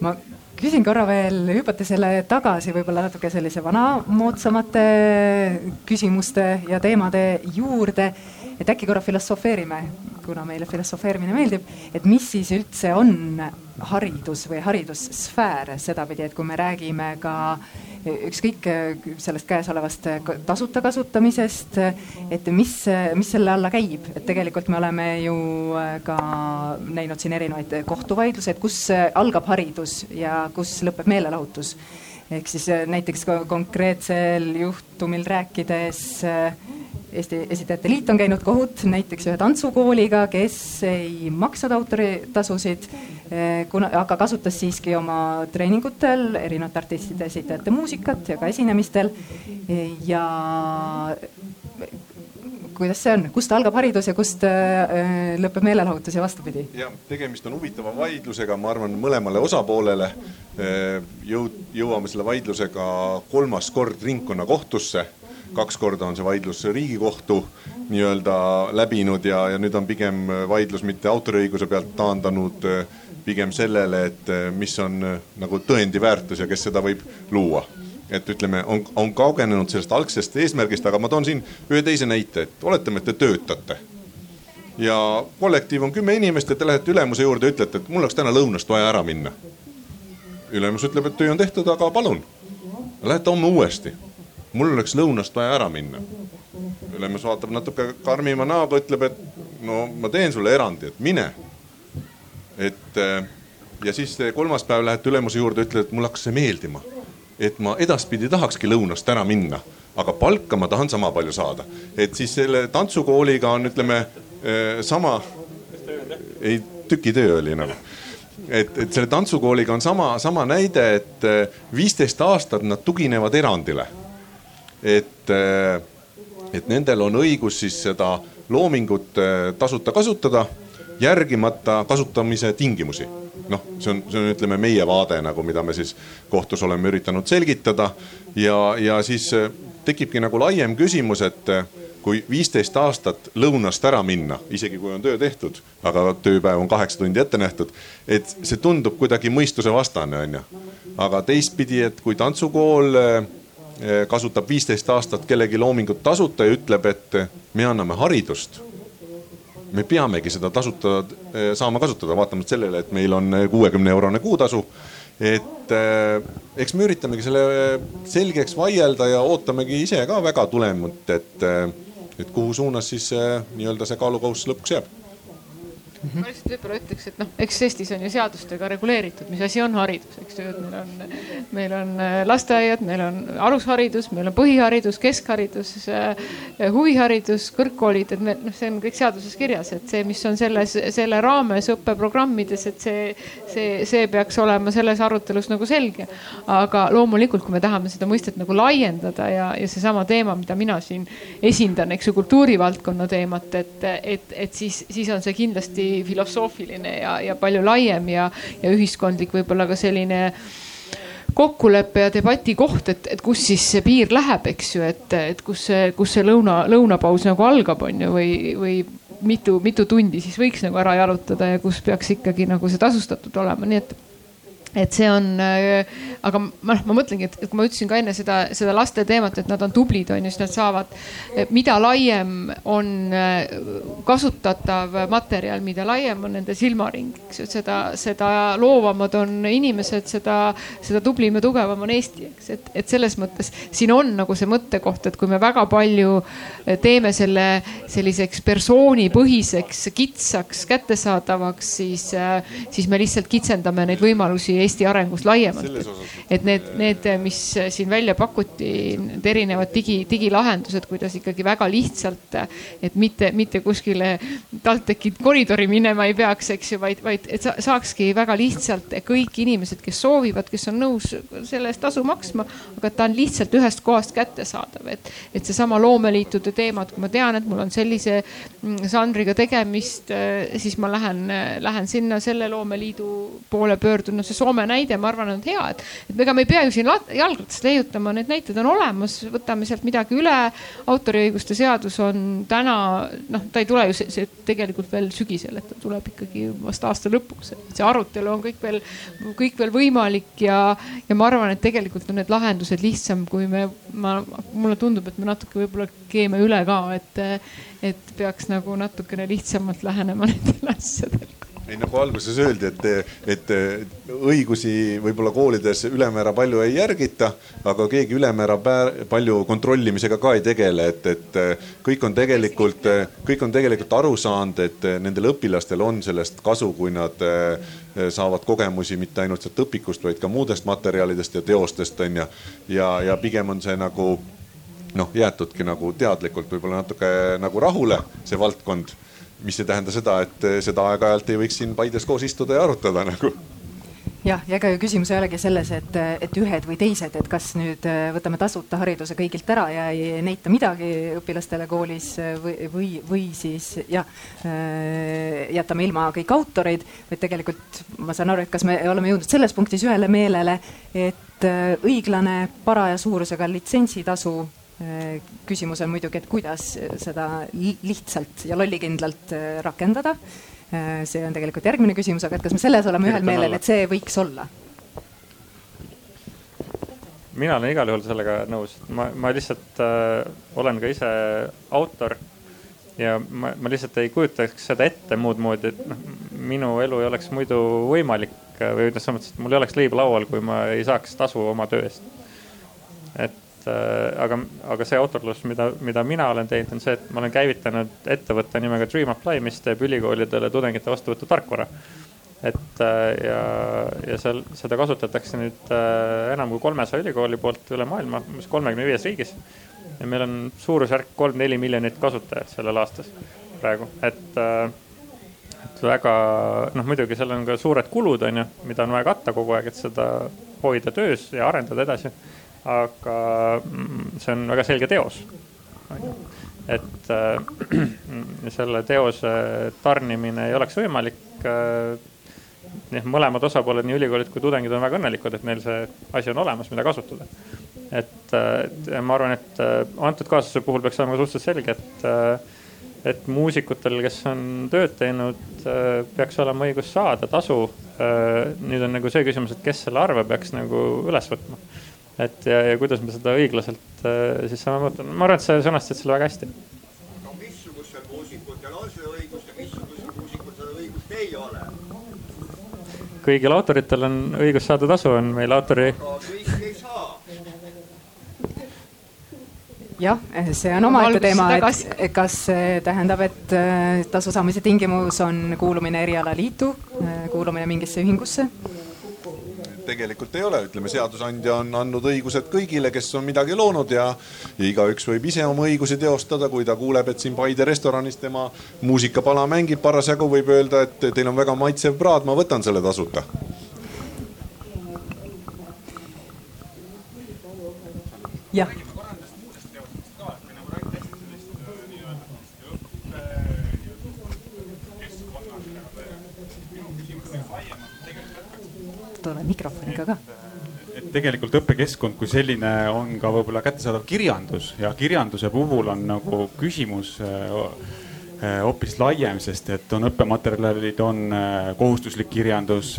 ma küsin korra veel, hüpate selle tagasi võib-olla natuke sellise vanamoodsamate küsimuste ja teemade juurde. Et äkki korra filosofeerime, kuna meile filosofeerimine meeldib, et mis siis üldse on haridus või haridussfäär sedapidi, et kui me räägime ka ükskõik sellest käesolevast tasuta kasutamisest, et mis, mis selle alla käib, et tegelikult me oleme ju ka näinud siin erinevaid kohtuvaidlusi, et kus algab haridus ja kus lõpeb meelelahutus. Ehk siis näiteks konkreetsel juhtumil rääkides Eesti Esitajate Liit on käinud kohut näiteks ühe tantsukooliga, kes ei maksnud autoritasusid, eh, kuna, aga kasutas siiski oma treeningutel erinevate artistide esitajate muusikat ja ka esinemistel. ja kuidas see on, kust algab haridus ja kust äh, lõpeb meelelahutus ja vastupidi? jah, tegemist on huvitava vaidlusega, ma arvan, mõlemale osapoolele. jõud, jõuame selle vaidlusega kolmas kord ringkonnakohtusse kaks korda on see vaidlus Riigikohtu nii-öelda läbinud ja, ja nüüd on pigem vaidlus mitte autoriõiguse pealt taandanud pigem sellele, et mis on nagu tõendi väärtus ja kes seda võib luua. Et ütleme, on, on kaugenenud sellest algsest eesmärgist, aga ma toon siin ühe teise näite, et oletame, et te töötate ja kollektiiv on kümme inimest ja te lähete ülemuse juurde ütlete, et mul oleks täna lõunast vaja ära minna. ülemus ütleb, et töö on tehtud, aga palun, lähete homme uuesti mul oleks lõunast vaja ära minna. ülemus vaatab natuke karmima näoga, ütleb, et no ma teen sulle erandi, et mine. et ja siis kolmas päev lähete ülemuse juurde, ütled, et mulle hakkas see meeldima. Et ma edaspidi tahakski lõunast ära minna, aga palka ma tahan sama palju saada. et siis selle tantsukooliga on, ütleme sama, ei tükitöö oli nagu et, et selle tantsukooliga on sama, sama näide, et viisteist aastat nad tuginevad erandile. et, et nendel on õigus siis seda loomingut tasuta kasutada, järgimata kasutamise tingimusi noh, see on, see on, ütleme meie vaade nagu, mida me siis kohtus oleme üritanud selgitada ja, ja siis äh, tekibki nagu laiem küsimus, et äh, kui viisteist aastat lõunast ära minna, isegi kui on töö tehtud, aga tööpäev on kaheksa tundi ette nähtud, et see tundub kuidagi mõistusevastane, onju. aga teistpidi, et kui tantsukool äh, kasutab viisteist aastat kellegi loomingut tasuta ja ütleb, et me anname haridust me peamegi seda tasuta eh, saama kasutada, vaatamata sellele, et meil on kuuekümne eurone kuutasu. et eh, eks me üritamegi selle selgeks vaielda ja ootamegi ise ka väga tulemit, et, eh, et kuhu suunas siis nii-öelda see kaalukohustus lõpuks jääb Mm -hmm. ma lihtsalt võib-olla ütleks, et noh, eks Eestis on ju seadustega reguleeritud, mis asi on haridus, eks ju, et meil on, meil on äh, lasteaiad, meil on alusharidus, meil on põhiharidus, keskharidus, äh, huviharidus, kõrgkoolid, et me noh, see on kõik seaduses kirjas, et see, mis on selles, selle raames õppeprogrammides, et see, see, see peaks olema selles arutelus nagu selge. aga loomulikult, kui me tahame seda mõistet nagu laiendada ja, ja seesama teema, mida mina siin esindan, eks ju, kultuurivaldkonna teemat, et, et, et siis, siis on see kindlasti filosoofiline ja, ja palju laiem ja, ja ühiskondlik võib-olla ka selline kokkuleppe ja debati koht, et, et kus siis see piir läheb, eks ju, et, et kus see, kus see lõuna, lõunapaus nagu algab, on ju, või, või mitu, mitu tundi siis võiks nagu ära jalutada ja kus peaks ikkagi nagu see tasustatud olema, nii et et see on, äh, aga ma, ma mõtlengi, et, kui ma ütlesin ka enne seda, seda laste teemat, et nad on tublid, on ju, siis nad saavad, mida laiem on äh, kasutatav materjal, mida laiem on nende silmaring, eks ju, et seda, seda loovamad on inimesed, seda, seda tublim ja tugevam on Eesti, eks, et, et selles mõttes siin on nagu see mõttekoht, et kui me väga palju äh, teeme selle selliseks persoonipõhiseks, kitsaks, kättesaadavaks, siis, siis me lihtsalt kitsendame neid võimalusi Eesti arengus laiemalt. et need, need, mis siin välja pakuti, need erinevad digi, digilahendused, kuidas ikkagi väga lihtsalt, et mitte, mitte kuskile TalTechi koridori minema ei peaks, eks ju, vaid, vaid et saakski väga lihtsalt kõik inimesed, kes soovivad, kes on nõus selle eest tasu maksma, aga ta on lihtsalt ühest kohast kättesaadav, et, et seesama loomeliitude teema, et kui ma tean, et mul on sellise žanriga tegemist, siis ma lähen, lähen sinna selle loomeliidu poole pöördun, no see Soome näide, ma arvan, on hea, et, et ega me ei pea ju siin jalgratast leiutama, need näited on olemas, võtame sealt midagi üle. autoriõiguste seadus on täna noh, ta ei tule ju see, see tegelikult veel sügisel, et ta tuleb ikkagi vast aasta lõpuks, et see arutelu on kõik veel, kõik veel võimalik ja, ja ma arvan, et tegelikult on need lahendused lihtsam, kui me, ma, mulle tundub, et me natuke võib-olla keeme üle ka, et, et peaks nagu natukene lihtsamalt lähenema nendele asjadele ei nagu alguses öeldi, et, et õigusi võib-olla koolides ülemäära palju ei järgita, aga keegi ülemäära palju kontrollimisega ka ei tegele, et, et kõik on tegelikult, kõik on tegelikult aru saanud, et nendel õpilastel on sellest kasu, kui nad saavad kogemusi mitte ainult sealt õpikust, vaid ka muudest materjalidest ja teostest on ju. ja, ja pigem on see nagu noh, jäetudki nagu teadlikult võib-olla natuke nagu rahule, see valdkond mis ei tähenda seda, et seda aeg-ajalt ei võiks siin Paides koos istuda ja arutada nagu. Jah, ja ega ju küsimus ei olegi selles, et, et ühed või teised, et kas nüüd äh, võtame tasuta hariduse kõigilt ära ja ei näita midagi õpilastele koolis või, või, või siis jah, äh, jätame ilma kõik autoreid, vaid tegelikult ma saan aru, et kas me oleme jõudnud selles punktis ühele meelele, et õiglane paraja suurusega litsentsitasu küsimus on muidugi, et kuidas seda lihtsalt ja lollikindlalt äh, rakendada. Äh, see on tegelikult järgmine küsimus, aga et kas me selles oleme ühel meelel, et see võiks olla? mina olen igal juhul sellega nõus, ma, ma lihtsalt äh, olen ka ise autor ja ma, ma lihtsalt ei kujutaks seda ette muud moodi, et noh, minu elu ei oleks muidu võimalik või ütleme selles mõttes, et mul ei oleks leib laual, kui ma ei saaks tasu oma töö eest. et Äh, aga, aga see autorlus, mida, mida mina olen teinud, on see, et ma olen käivitanud ettevõtte nimega Dream Apply, mis teeb ülikoolidele tudengite vastuvõtu tarkvara. et äh, ja, ja seal seda kasutatakse nüüd äh, enam kui kolmesaja ülikooli poolt üle maailma, umbes kolmekümne viies riigis. ja meil on suurusjärk kolm-neli miljonit kasutajat sellel aastas praegu, et, et väga noh, muidugi seal on ka suured kulud, on ju, mida on vaja katta kogu aeg, et seda hoida töös ja arendada edasi. Aga mm, see on väga selge teos, et äh, selle teose tarnimine ei oleks võimalik äh, nii mõlemad osapooled, nii ülikoolid kui tudengid on väga õnnelikud, et neil see asi on olemas, mida kasutada. et, et ma arvan, et äh, antud kaasuse puhul peaks olema suhteliselt selge, et, äh, et muusikutel, kes on tööd teinud, äh, peaks olema õigus saada tasu. nüüd on nagu see küsimus, et kes selle arve peaks nagu üles võtma. Et ja, ja kuidas me seda õiglaselt siis saame muuta, ma arvan, et sa sõnastasid selle väga hästi. no missugustel muusikutel on see õigus ja missugustel muusikutel õigust ei ole? kõigil autoritel on õigus saada tasu, on meil autori. kõik ei saa. jah, see on omaette teema, et kas see tähendab, et äh, tasu saamise tingimus on kuulumine erialaliitu, äh, kuulumine mingisse ühingusse tegelikult ei ole, ütleme, seadusandja on andnud õigused kõigile, kes on midagi loonud ja, ja igaüks võib ise oma õigusi teostada, kui ta kuuleb, et siin Paide restoranis tema muusikapala mängib parasjagu, võib öelda, et teil on väga maitsev praad, ma võtan selle tasuta. jah tule mikrofoniga ka et tegelikult õppekeskkond kui selline on ka võib-olla kättesaadav kirjandus ja kirjanduse puhul on nagu küsimus äh, äh, hoopis laiem, sest et on õppematerjalid, on äh, kohustuslik kirjandus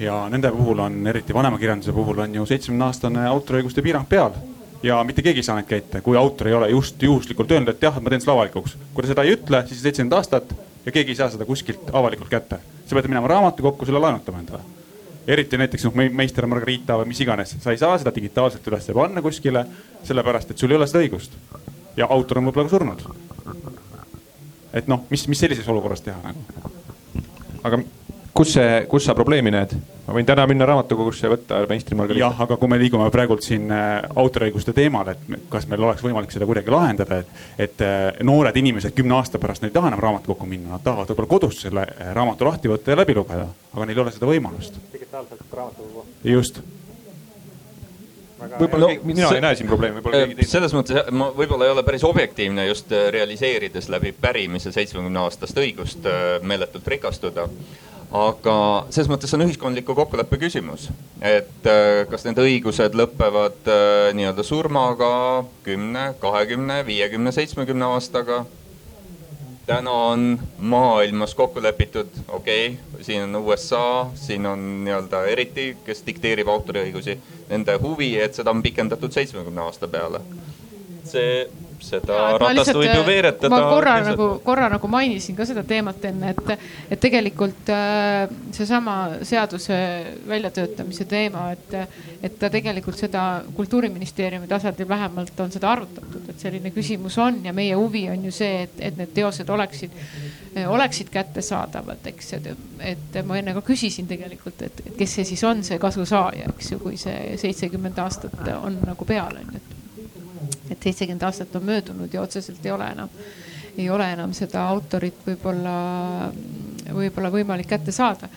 ja nende puhul on, eriti vanema kirjanduse puhul on ju seitsmekümne aastane autoriõiguste piirang peal ja mitte keegi ei saa neid käita, kui autor ei ole just juhuslikult öelnud, et jah, ma teen selle avalikuks. kui ta seda ei ütle, siis seitsekümmend aastat ja keegi ei saa seda kuskilt avalikult kätte. sa pead minema raamatukokku selle laenutama endale eriti näiteks noh, meister Margarita või mis iganes, sa ei saa seda digitaalselt üles panna kuskile, sellepärast et sul ei ole seda õigust. ja autor on võib-olla ka surnud. et noh, mis, mis sellises olukorras teha nagu? aga kus see, kus sa probleemi näed? ma võin täna minna raamatukogusse ja võtta meistri Margarita. jah, aga kui me liigume praegult siin äh, autoriõiguste teemal, et kas meil oleks võimalik seda kuidagi lahendada, et, et äh, noored inimesed kümne aasta pärast ei taha enam raamatukokku minna, nad tahavad võib-olla kodus selle äh, raamatu lahti võtta ja läbi lugeda, aga neil ei ole seda võimalust. digitaalselt raamatukogu. just võib-olla no, mina see, ei näe siin probleemi, võib-olla keegi teine. selles mõttes ma võib-olla ei ole päris objektiivne just realiseerides läbi pärimise seitsmekümne aastast õigust meeletult rikastuda aga selles mõttes on ühiskondliku kokkuleppe küsimus, et äh, kas need õigused lõpevad äh, nii-öelda surmaga kümne, kahekümne, viiekümne, seitsmekümne aastaga. täna on maailmas kokku lepitud, okei okay,, siin on USA, siin on nii-öelda eriti, kes dikteerib autoriõigusi, nende huvi, et seda on pikendatud seitsmekümne aasta peale. see seda ja, ratast võib ju veeretada. ma korra lihtsalt. nagu, korra nagu mainisin ka seda teemat enne, et, et tegelikult äh, seesama seaduse väljatöötamise teema, et, et ta tegelikult seda kultuuriministeeriumi tasandil vähemalt on seda arutatud, et selline küsimus on ja meie huvi on ju see, et, et need teosed oleksid, oleksid kättesaadavad, eks, et, ma enne ka küsisin tegelikult, et, et kes see siis on, see kasusaaja, eks ju, kui see seitsekümmend aastat on nagu peal on ju et seitsekümmend aastat on möödunud ja otseselt ei ole enam, ei ole enam seda autorit võib-olla, võib-olla võimalik kätte saada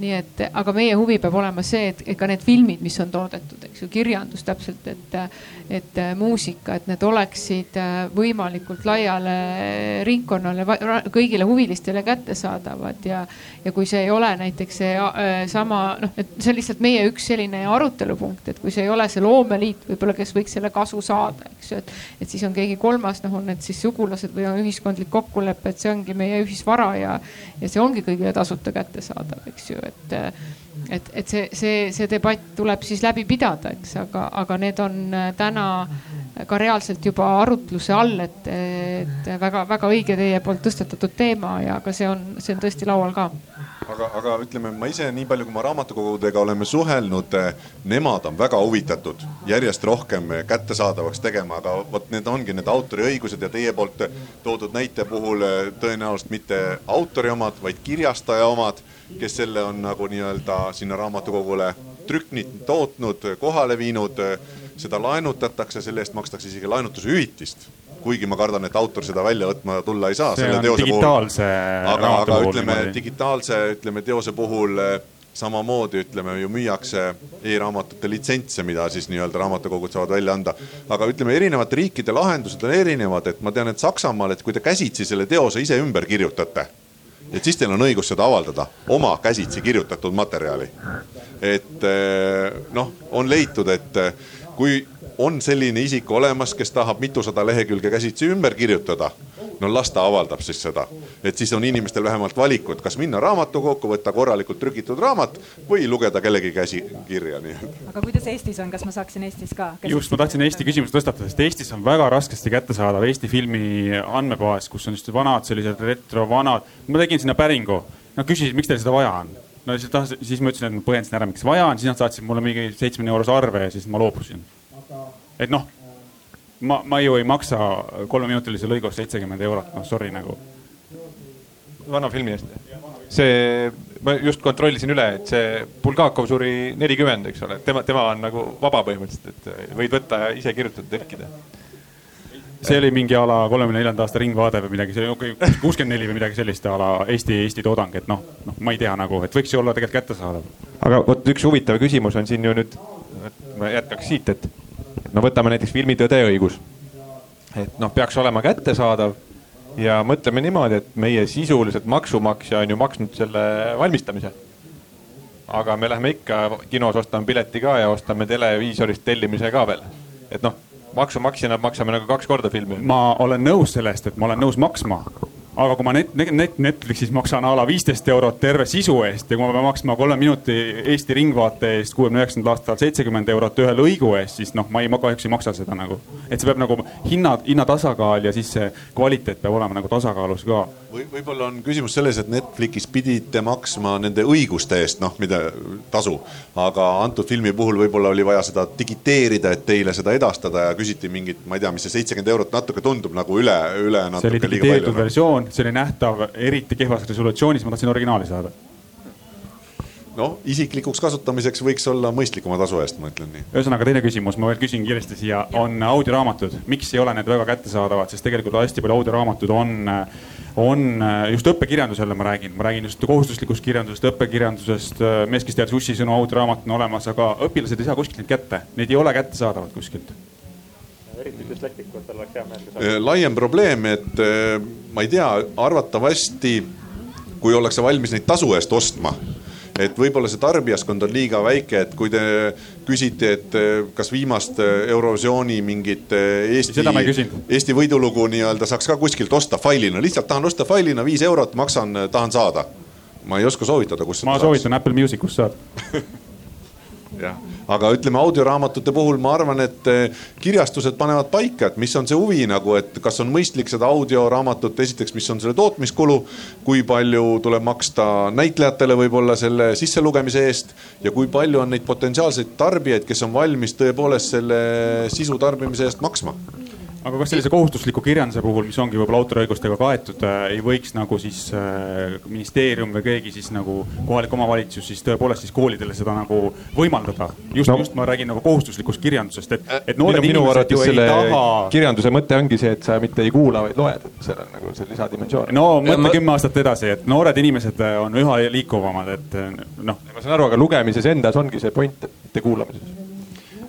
nii et, aga meie huvi peab olema see, et ka need filmid, mis on toodetud, eks ju, kirjandus täpselt, et, et muusika, et need oleksid äh, võimalikult laiale ringkonnale, kõigile huvilistele kättesaadavad ja, ja kui see ei ole näiteks see äh, sama noh, et see on lihtsalt meie üks selline arutelupunkt, et kui see ei ole see loomeliit võib-olla, kes võiks selle kasu saada, eks ju, et, et siis on keegi kolmas, noh, on need siis sugulased või on ühiskondlik kokkulepe, et see ongi meie ühisvara ja, ja see ongi kõigile tasuta kättesaadav, eks ju et, et, et see, see, see debatt tuleb siis läbi pidada, eks, aga, aga need on äh, täna ka reaalselt juba arutluse all, et, et väga-väga õige teie poolt tõstatatud teema ja ka see on, see on tõesti laual ka. Aga, aga ütleme, ma ise nii palju, kui ma raamatukogudega oleme suhelnud, nemad on väga huvitatud järjest rohkem kättesaadavaks tegema, aga vot need ongi need autoriõigused ja teie poolt toodud näite puhul tõenäoliselt mitte autori omad, vaid kirjastaja omad kes selle on nagu nii-öelda sinna raamatukogule trüknit tootnud, kohale viinud. seda laenutatakse, selle eest makstakse isegi laenutushüvitist kuigi ma kardan, et autor seda välja võtma tulla ei saa. see on digitaalse aga, aga ütleme niimoodi. digitaalse, ütleme teose puhul eh, samamoodi ütleme ju müüakse e-raamatute litsentse, mida siis nii-öelda raamatukogud saavad välja anda. aga ütleme, erinevate riikide lahendused on erinevad, et ma tean, et Saksamaal, et kui te käsitsi selle teose ise ümber kirjutate, et siis teil on õigus seda avaldada, oma käsitsi kirjutatud materjali. et eh, noh, on leitud, et eh, kui on selline isik olemas, kes tahab mitusada lehekülge käsitsi ümber kirjutada, no las ta avaldab siis seda. et siis on inimestel vähemalt valikud, kas minna raamatukokku, võtta korralikult trükitud raamat või lugeda kellegi käsikirja nii-öelda. aga kuidas Eestis on, kas ma saaksin Eestis ka? just, ma tahtsin Eesti küsimuse tõstatada, sest Eestis on väga raskesti kättesaadav Eesti filmi andmebaas, kus on just vanad sellised retro vanad, ma tegin sinna päringu. Nad küsisid, miks teil seda vaja on no siis ta, siis ma ütlesin, et ma põhjendasin ära, miks vaja on, siis nad saatsid mulle mingi seitsmekümne eurose arve ja siis ma loobusin et noh, ma, ma ju ei maksa kolmeminutilise lõigu seitsekümmend eurot, noh sorry nagu. vana filmi eest? see, ma just kontrollisin üle, et see Bulgakov suri nelikümmend, eks ole, tema, tema on nagu vaba põhimõtteliselt, et võid võtta ja ise kirjutada, tõlkida see oli mingi a la kolmekümne neljanda aasta Ringvaade või midagi, see oli kuuskümmend neli või midagi sellist a la Eesti, Eesti toodang, et noh, noh, ma ei tea nagu, et võiks ju olla tegelikult kättesaadav. aga vot üks huvitav küsimus on siin ju nüüd, ma jätkaks siit, et no võtame näiteks filmi Tõde ja õigus. et noh, peaks olema kättesaadav ja mõtleme niimoodi, et meie sisuliselt maksumaksja on ju maksnud selle valmistamise. aga me lähme ikka kinos, ostame pileti ka ja ostame televiisorist tellimise ka veel. et noh, maksumaksjana maksame nagu kaks korda filmi. ma olen nõus sellest, et ma olen nõus maksma aga kui ma net, net, Netflixis maksan a la viisteist eurot terve sisu eest ja kui ma pean maksma kolme minuti Eesti Ringvaate eest kuuekümne üheksandal aastal seitsekümmend eurot ühe lõigu eest, siis noh, ma ei, ma kahjuks ei maksa seda nagu. et see peab nagu hinna, hinna tasakaal ja siis see kvaliteet peab olema nagu tasakaalus ka või võib-olla on küsimus selles, et Netflixis pidite maksma nende õiguste eest, noh, mida tasu. aga antud filmi puhul võib-olla oli vaja seda digiteerida, et teile seda edastada ja küsiti mingit, ma ei tea, mis see seitsekümmend eurot natuke tundub nagu üle, üle natuke see oli digiteeritud versioon, see oli nähtav eriti kehvas resolutsioonis, ma tahtsin originaali saada. Noh, isiklikuks kasutamiseks võiks olla mõistlikuma tasu eest, ma ütlen nii. ühesõnaga teine küsimus, ma veel küsin kiiresti siia, on audioraamatud, miks ei ole need väga kättesaadavad, sest tegelikult hästi palju audioraamatud on, on just õppekirjandusele ma räägin, ma räägin just kohustuslikust kirjandusest, õppekirjandusest. mees, kes teadis ussisõnu, audioraamat on olemas, aga õpilased ei saa kuskilt neid kätte, neid ei ole kättesaadavad kuskilt eriti düslektikutel oleks hea meel, saaks. laiem probleem, et ma ei tea, arvatavasti kui ollakse valmis neid tasu eest ostma et võib-olla see tarbijaskond on liiga väike, et kui te küsite, et eh, kas viimast Eurovisiooni mingit Eesti, Eesti võidulugu nii-öelda saaks ka kuskilt osta failina, lihtsalt tahan osta failina, viis eurot maksan, tahan saada. ma ei oska soovitada, kus. ma soovitan Apple Musicust saada jah, aga ütleme audioraamatute puhul ma arvan, et eh, kirjastused panevad paika, et mis on see huvi nagu, et kas on mõistlik seda audioraamatut, esiteks, mis on selle tootmiskulu. kui palju tuleb maksta näitlejatele võib-olla selle sisselugemise eest ja kui palju on neid potentsiaalseid tarbijaid, kes on valmis tõepoolest selle sisu tarbimise eest maksma aga kas sellise kohustusliku kirjanduse puhul, mis ongi võib-olla autoriõigustega kaetud äh,, ei võiks nagu siis äh, ministeerium või keegi siis nagu kohalik omavalitsus siis tõepoolest siis koolidele seda nagu võimaldada? just no., just ma räägin nagu kohustuslikust kirjandusest, et, et noored minu, inimesed ju ei taha. kirjanduse mõte ongi see, et sa mitte ei kuula, vaid loed, et seal on nagu see lisadimensioon. no mõtle ma... kümme aastat edasi, et noored inimesed äh, on üha liikuvamad, et noh. ma saan aru, aga lugemises endas ongi see point, mitte kuulamises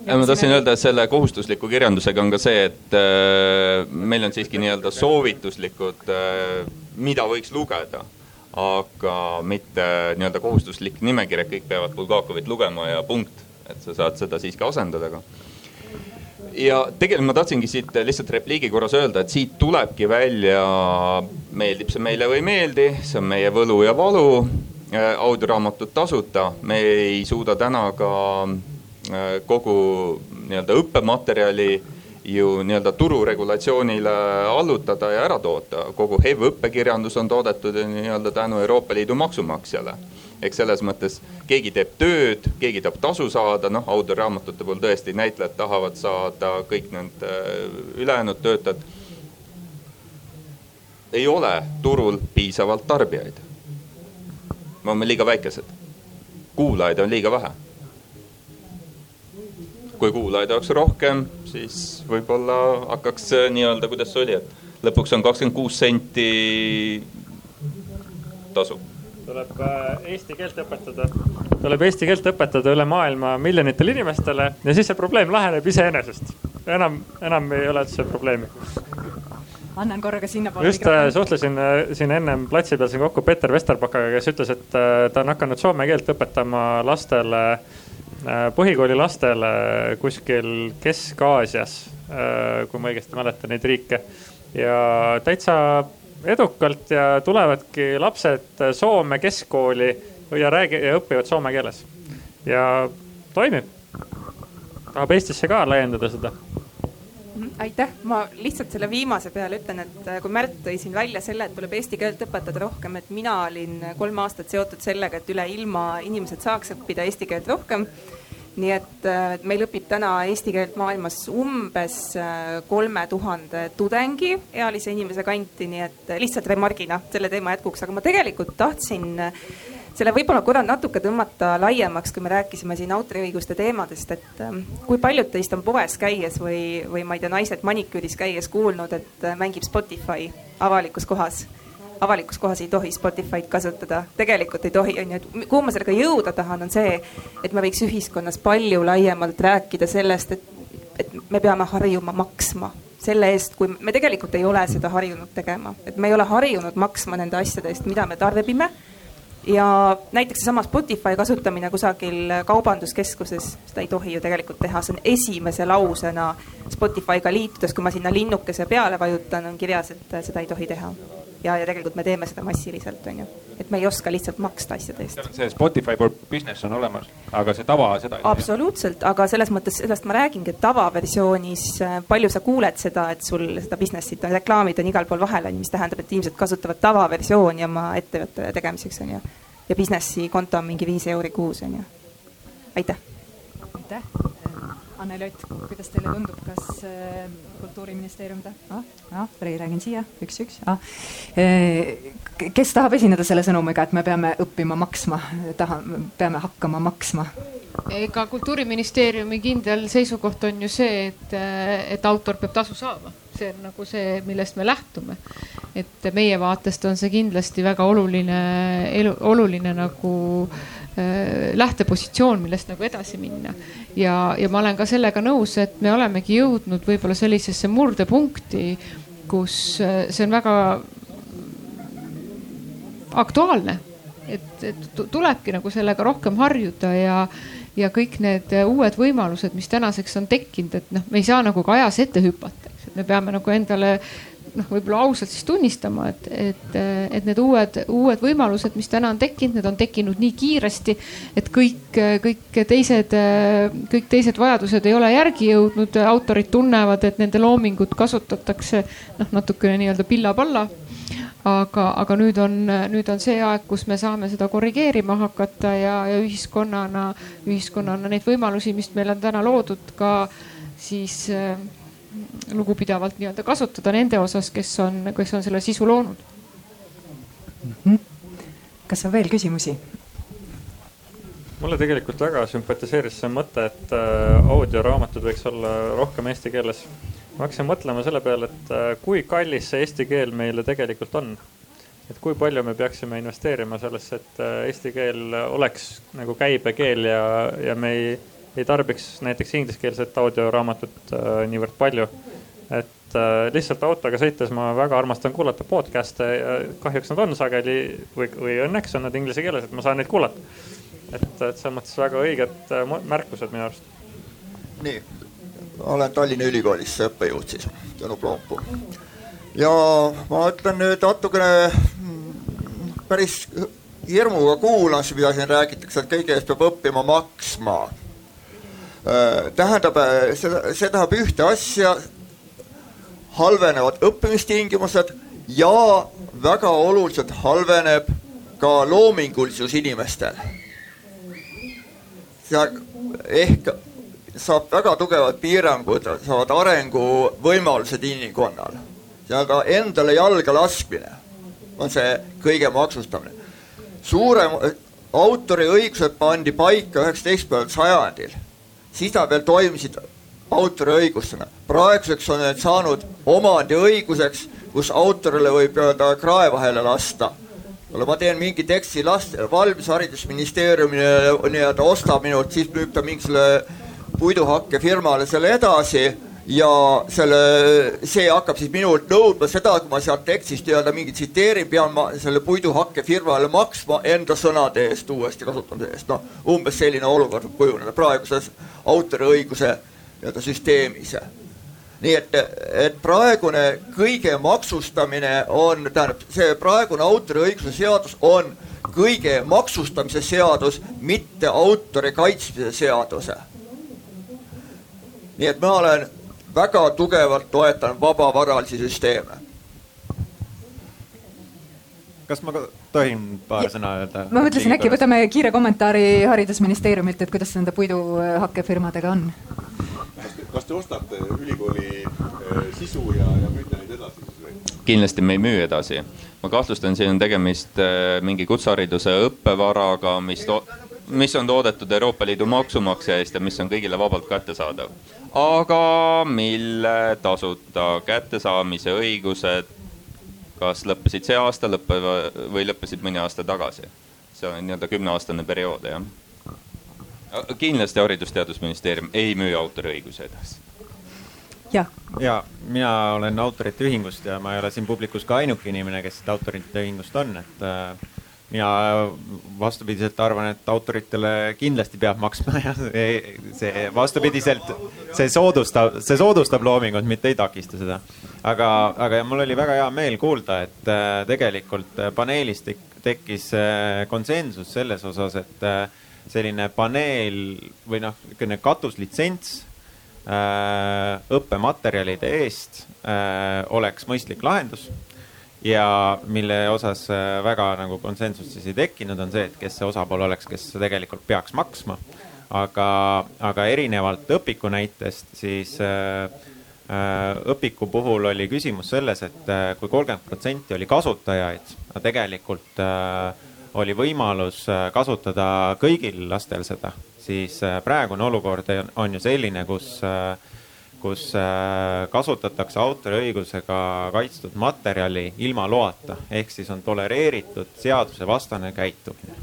ma tahtsin öelda, selle kohustusliku kirjandusega on ka see, et äh, meil on siiski nii-öelda soovituslikud äh,, mida võiks lugeda. aga mitte nii-öelda kohustuslik nimekiri, et kõik peavad Bulgakovit lugema ja punkt, et sa saad seda siiski asendada ka ja tegelikult ma tahtsingi siit lihtsalt repliigi korras öelda, et siit tulebki välja, meeldib see meile või ei meeldi, see on meie võlu ja valu. Äh, audioraamatut tasuta, me ei suuda täna ka kogu nii-öelda õppematerjali ju nii-öelda tururegulatsioonile allutada ja ära toota. kogu HEV õppekirjandus on toodetud nii-öelda tänu Euroopa Liidu maksumaksjale. eks selles mõttes keegi teeb tööd, keegi tahab tasu saada, noh autoraamatute puhul tõesti näitlejad tahavad saada, kõik need äh, ülejäänud töötajad. ei ole turul piisavalt tarbijaid. me oleme liiga väikesed, kuulajaid on liiga vähe kui kuulajaid oleks rohkem, siis võib-olla hakkaks äh, nii-öelda, kuidas see oli, et lõpuks on kakskümmend kuus senti tasu tuleb eesti keelt õpetada, tuleb eesti keelt õpetada üle maailma miljonitele inimestele ja siis see probleem laheneb iseenesest. enam, enam ei ole üldse probleemi. annan korraga sinnapoole. just äh, suhtlesin äh, siin ennem platsi peal siin kokku Peeter Vesterbakaga, kes ütles, et äh, ta on hakanud soome keelt õpetama lastele, põhikooli lastele kuskil Kesk-Aasias, kui ma õigesti mäletan neid riike ja täitsa edukalt ja tulevadki lapsed Soome keskkooli ja räägi- ja õpivad soome keeles. ja toimib. tahab Eestisse ka laiendada seda aitäh, ma lihtsalt selle viimase peale ütlen, et äh, kui Märt tõi siin välja selle, et tuleb eesti keelt õpetada rohkem, et mina olin kolm aastat seotud sellega, et üle ilma inimesed saaks õppida eesti keelt rohkem. Nii et äh, meil õpib täna eesti keelt maailmas umbes äh, kolme tuhande tudengi ealise inimese kanti, nii et äh, lihtsalt remargina selle teema jätkuks, aga ma tegelikult tahtsin selle võib-olla korra natuke tõmmata laiemaks, kui me rääkisime siin autoriõiguste teemadest, et kui paljud teist on poes käies või, või ma ei tea, naised maniküüris käies kuulnud, et mängib Spotify avalikus kohas. Avalikus kohas ei tohi Spotify'd kasutada, tegelikult ei tohi, onju, et kuhu ma sellega jõuda tahan, on see, et me võiks ühiskonnas palju laiemalt rääkida sellest, et, et me peame harjuma maksma selle eest, kui me tegelikult ei ole seda harjunud tegema, et me ei ole harjunud maksma nende asjade eest, mida me tarbime ja näiteks seesama Spotify kasutamine kusagil kaubanduskeskuses, seda ei tohi ju tegelikult teha, see on esimese lausena Spotify'ga liitudes, kui ma sinna linnukese peale vajutan, on kirjas, et seda ei tohi teha ja, ja tegelikult me teeme seda massiliselt, on ju. et me ei oska lihtsalt maksta asjade eest. see Spotify for business on olemas, aga see tava seda ei absoluutselt, aga selles mõttes sellest ma räägingi, et tavaversioonis äh, palju sa kuuled seda, et sul seda business'it, reklaamid on igal pool vahel, on ju, mis tähendab, et inimesed kasutavad tavaversiooni oma ettevõtte tegemiseks, on ju. ja business'i konto on mingi viis euri kuus, on ju. aitäh. aitäh Anneli Ott, kuidas teile tundub, kas äh, kultuuriministeerium tahab ah,, ah, räägin siia, üks-üks ah.. kes tahab esineda selle sõnumiga, et me peame õppima maksma, taha, peame hakkama maksma? ega kultuuriministeeriumi kindel seisukoht on ju see, et, et autor peab tasu saama, see on nagu see, millest me lähtume. et meie vaatest on see kindlasti väga oluline, oluline nagu äh, Äh, lähtepositsioon, millest nagu edasi minna. Ja, ja ma olen ka sellega nõus, et me olemegi jõudnud võib-olla sellisesse murdepunkti, kus äh, see on väga aktuaalne. et, et tulebki nagu sellega rohkem harjuda ja, ja kõik need uued võimalused, mis tänaseks on tekkinud, et noh, me ei saa nagu ka ajas ette hüpata, eks, et me peame nagu endale noh, võib-olla ausalt siis tunnistama, et, et, et need uued, uued võimalused, mis täna on tekkinud, need on tekkinud nii kiiresti, et kõik, kõik teised, kõik teised vajadused ei ole järgi jõudnud. autorid tunnevad, et nende loomingut kasutatakse noh, natukene nii-öelda pilla-palla aga, aga nüüd on, nüüd on see aeg, kus me saame seda korrigeerima hakata ja, ja ühiskonnana, ühiskonnana neid võimalusi, mis meil on täna loodud, ka siis äh, lugupidavalt nii-öelda kasutada nende osas, kes on, kes on selle sisu loonud mm. -hmm. kas on veel küsimusi? mulle tegelikult väga sümpatiseeris see mõte, et äh, audioraamatud võiks olla rohkem eesti keeles. ma hakkasin mõtlema selle peale, et äh, kui kallis see eesti keel meile tegelikult on. et kui palju me peaksime investeerima sellesse, et äh, eesti keel oleks nagu käibekeel ja, ja me ei ei tarbiks näiteks ingliskeelset audioraamatut äh, niivõrd palju. et äh, lihtsalt autoga sõites ma väga armastan kuulata podcast'e ja kahjuks nad on sageli või, või õnneks on nad inglise keeles, et ma saan neid kuulata. et, et selles mõttes väga õiged äh, märkused minu arust. nii, olen Tallinna Ülikoolis õppejõud siis, Tõnu Ploompu. ja ma ütlen nüüd natukene mm, päris hirmuga kuulan, mida siin räägitakse, et kõige eest peab õppima maksma tähendab, äh, see, tähendab ühte asja, halvenevad õppimistingimused ja väga oluliselt halveneb ka loomingulisus inimestel. ehk saab väga tugevad piirangud, saavad arenguvõimalused inimkonnal. nii-öelda endale jalga laskmine on see kõige maksustamine. suurem, autoriõigused pandi paika üheksateistkümnendal sajandil siis nad veel toimisid autoriõigustena. praeguseks on need saanud omandiõiguseks, kus autorile võib öelda krae vahele lasta. kuule, ma teen mingi teksti last-, valmis haridusministeeriumile nii-öelda ostab minult, siis müüb ta mingisugusele puiduhakkefirmale selle edasi ja selle, see hakkab siis minult nõudma seda, kui ma sealt tekstist nii-öelda mingi tsiteerin, pean ma selle puiduhakkefirmale maksma enda sõnade eest uuesti kasutamise eest. noh, umbes selline olukord võib kujuneda praeguses autoriõiguse nii-öelda süsteemis. nii et, et praegune kõige maksustamine on, tähendab, see praegune autoriõiguse seadus on kõige maksustamise seadus, mitte autori kaitsmise seaduse. nii et ma olen väga tugevalt toetan vabavaralisi süsteeme. kas ma tohin paar sõna öelda? ma mõtlesin, äkki võtame kiire kommentaari haridusministeeriumilt, et kuidas nende puiduhakkefirmadega on? kas te ostate ülikooli äh, sisu ja, ja müüte neid edasi siis või? kindlasti me ei müü edasi. ma kahtlustan, siin on tegemist äh, mingi kutsehariduse õppevaraga, mis to-, mis on toodetud Euroopa Liidu maksumaksja eest ja mis on kõigile vabalt kättesaadav. aga mille tasuta kättesaamise õigused kas lõppesid see aasta lõppeva või lõppesid mõni aasta tagasi. see on nii-öelda kümneaastane periood, jah. kindlasti Haridus-Teadusministeerium ei müü autoriõiguse edasi. jah. ja mina olen autorite ühingust ja ma ei ole siin publikus ka ainuke inimene, kes autorite ühingust on, et äh, mina vastupidiselt arvan, et autoritele kindlasti peab maksma ja see vastupidiselt, see soodustab, see soodustab loomingut, mitte ei takista seda. aga, aga mul oli väga hea meel kuulda, et äh, tegelikult paneelis tek, tekkis äh, konsensus selles osas, et äh, selline paneel või noh, niisugune katuslitsents õppematerjalide eest oleks mõistlik lahendus ja mille osas äh, väga nagu konsensust siis ei tekkinud, on see, et kes see osapool oleks, kes tegelikult peaks maksma. aga, aga erinevalt õpiku näitest, siis äh, äh õpiku puhul oli küsimus selles, et äh, kui kolmkümmend protsenti oli kasutajaid, tegelikult äh, oli võimalus kasutada kõigil lastel seda, siis praegune olukord on ju selline, kus äh, kus äh, kasutatakse autoriõigusega kaitstud materjali ilma loata, ehk siis on tolereeritud seadusevastane käitumine.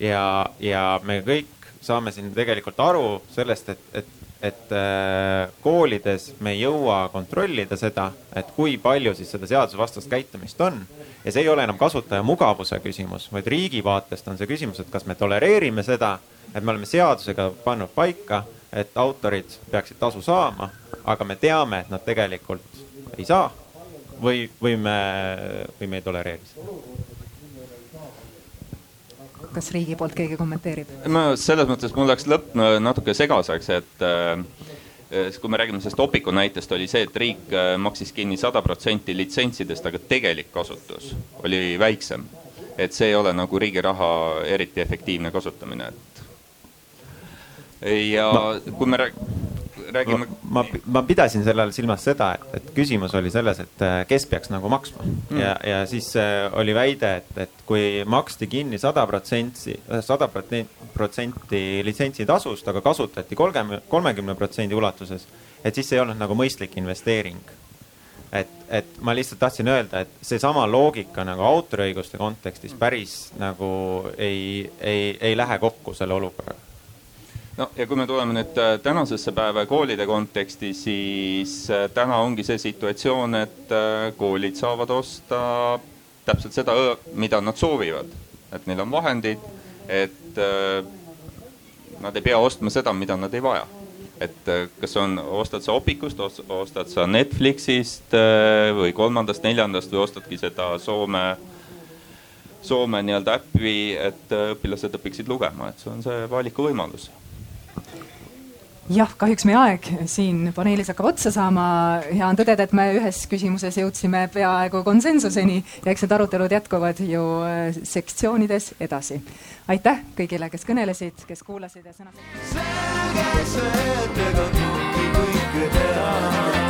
ja, ja me kõik saame siin tegelikult aru sellest, et, et, et äh, koolides me ei jõua kontrollida seda, et kui palju siis seda seadusevastast käitumist on. ja see ei ole enam kasutaja mugavuse küsimus, vaid riigi vaatest on see küsimus, et kas me tolereerime seda, et me oleme seadusega pannud paika et autorid peaksid tasu saama, aga me teame, et nad tegelikult ei saa või, või me, või me ei tolereeri seda kas riigi poolt keegi kommenteerib? no selles mõttes mul läks lõpp natuke segaseks, et äh, kui me räägime sellest Opiku näitest, oli see, et riik äh, maksis kinni sada protsenti litsentsidest, aga tegelik kasutus oli väiksem. et see ei ole nagu riigi raha eriti efektiivne kasutamine, et ja no. kui me räägime. ma, ma pidasin selle all silmas seda, et, et küsimus oli selles, et äh, kes peaks nagu maksma mm. ja, ja siis äh, oli väide, et, et kui maksti kinni sada protsenti, sada protsenti litsentsitasust, aga kasutati kolmekümne, kolmekümne protsendi ulatuses, et siis see ei olnud nagu mõistlik investeering et, et ma lihtsalt tahtsin öelda, et seesama loogika nagu autoriõiguste kontekstis päris nagu ei, ei, ei lähe kokku selle olukorraga no ja kui me tuleme nüüd äh, tänasesse päeva koolide konteksti, siis äh, täna ongi see situatsioon, et äh, koolid saavad osta täpselt seda, mida nad soovivad, et neil on vahendid, et nad ei pea ostma seda, mida nad ei vaja. et kas on, ostad sa Opikust, ostad sa Netflixist või kolmandast-neljandast või ostadki seda Soome Soome nii-öelda äppi, et õpilased õpiksid lugema, et see on see valikuvõimalus jah, kahjuks meie aeg siin paneelis hakkab otsa saama. hea on tõdeda, et me ühes küsimuses jõudsime peaaegu konsensuseni ja eks need arutelud jätkuvad ju äh, sektsioonides edasi. aitäh kõigile, kes kõnelesid, kes kuulasid ja sõna. selge see, et ega kõike teha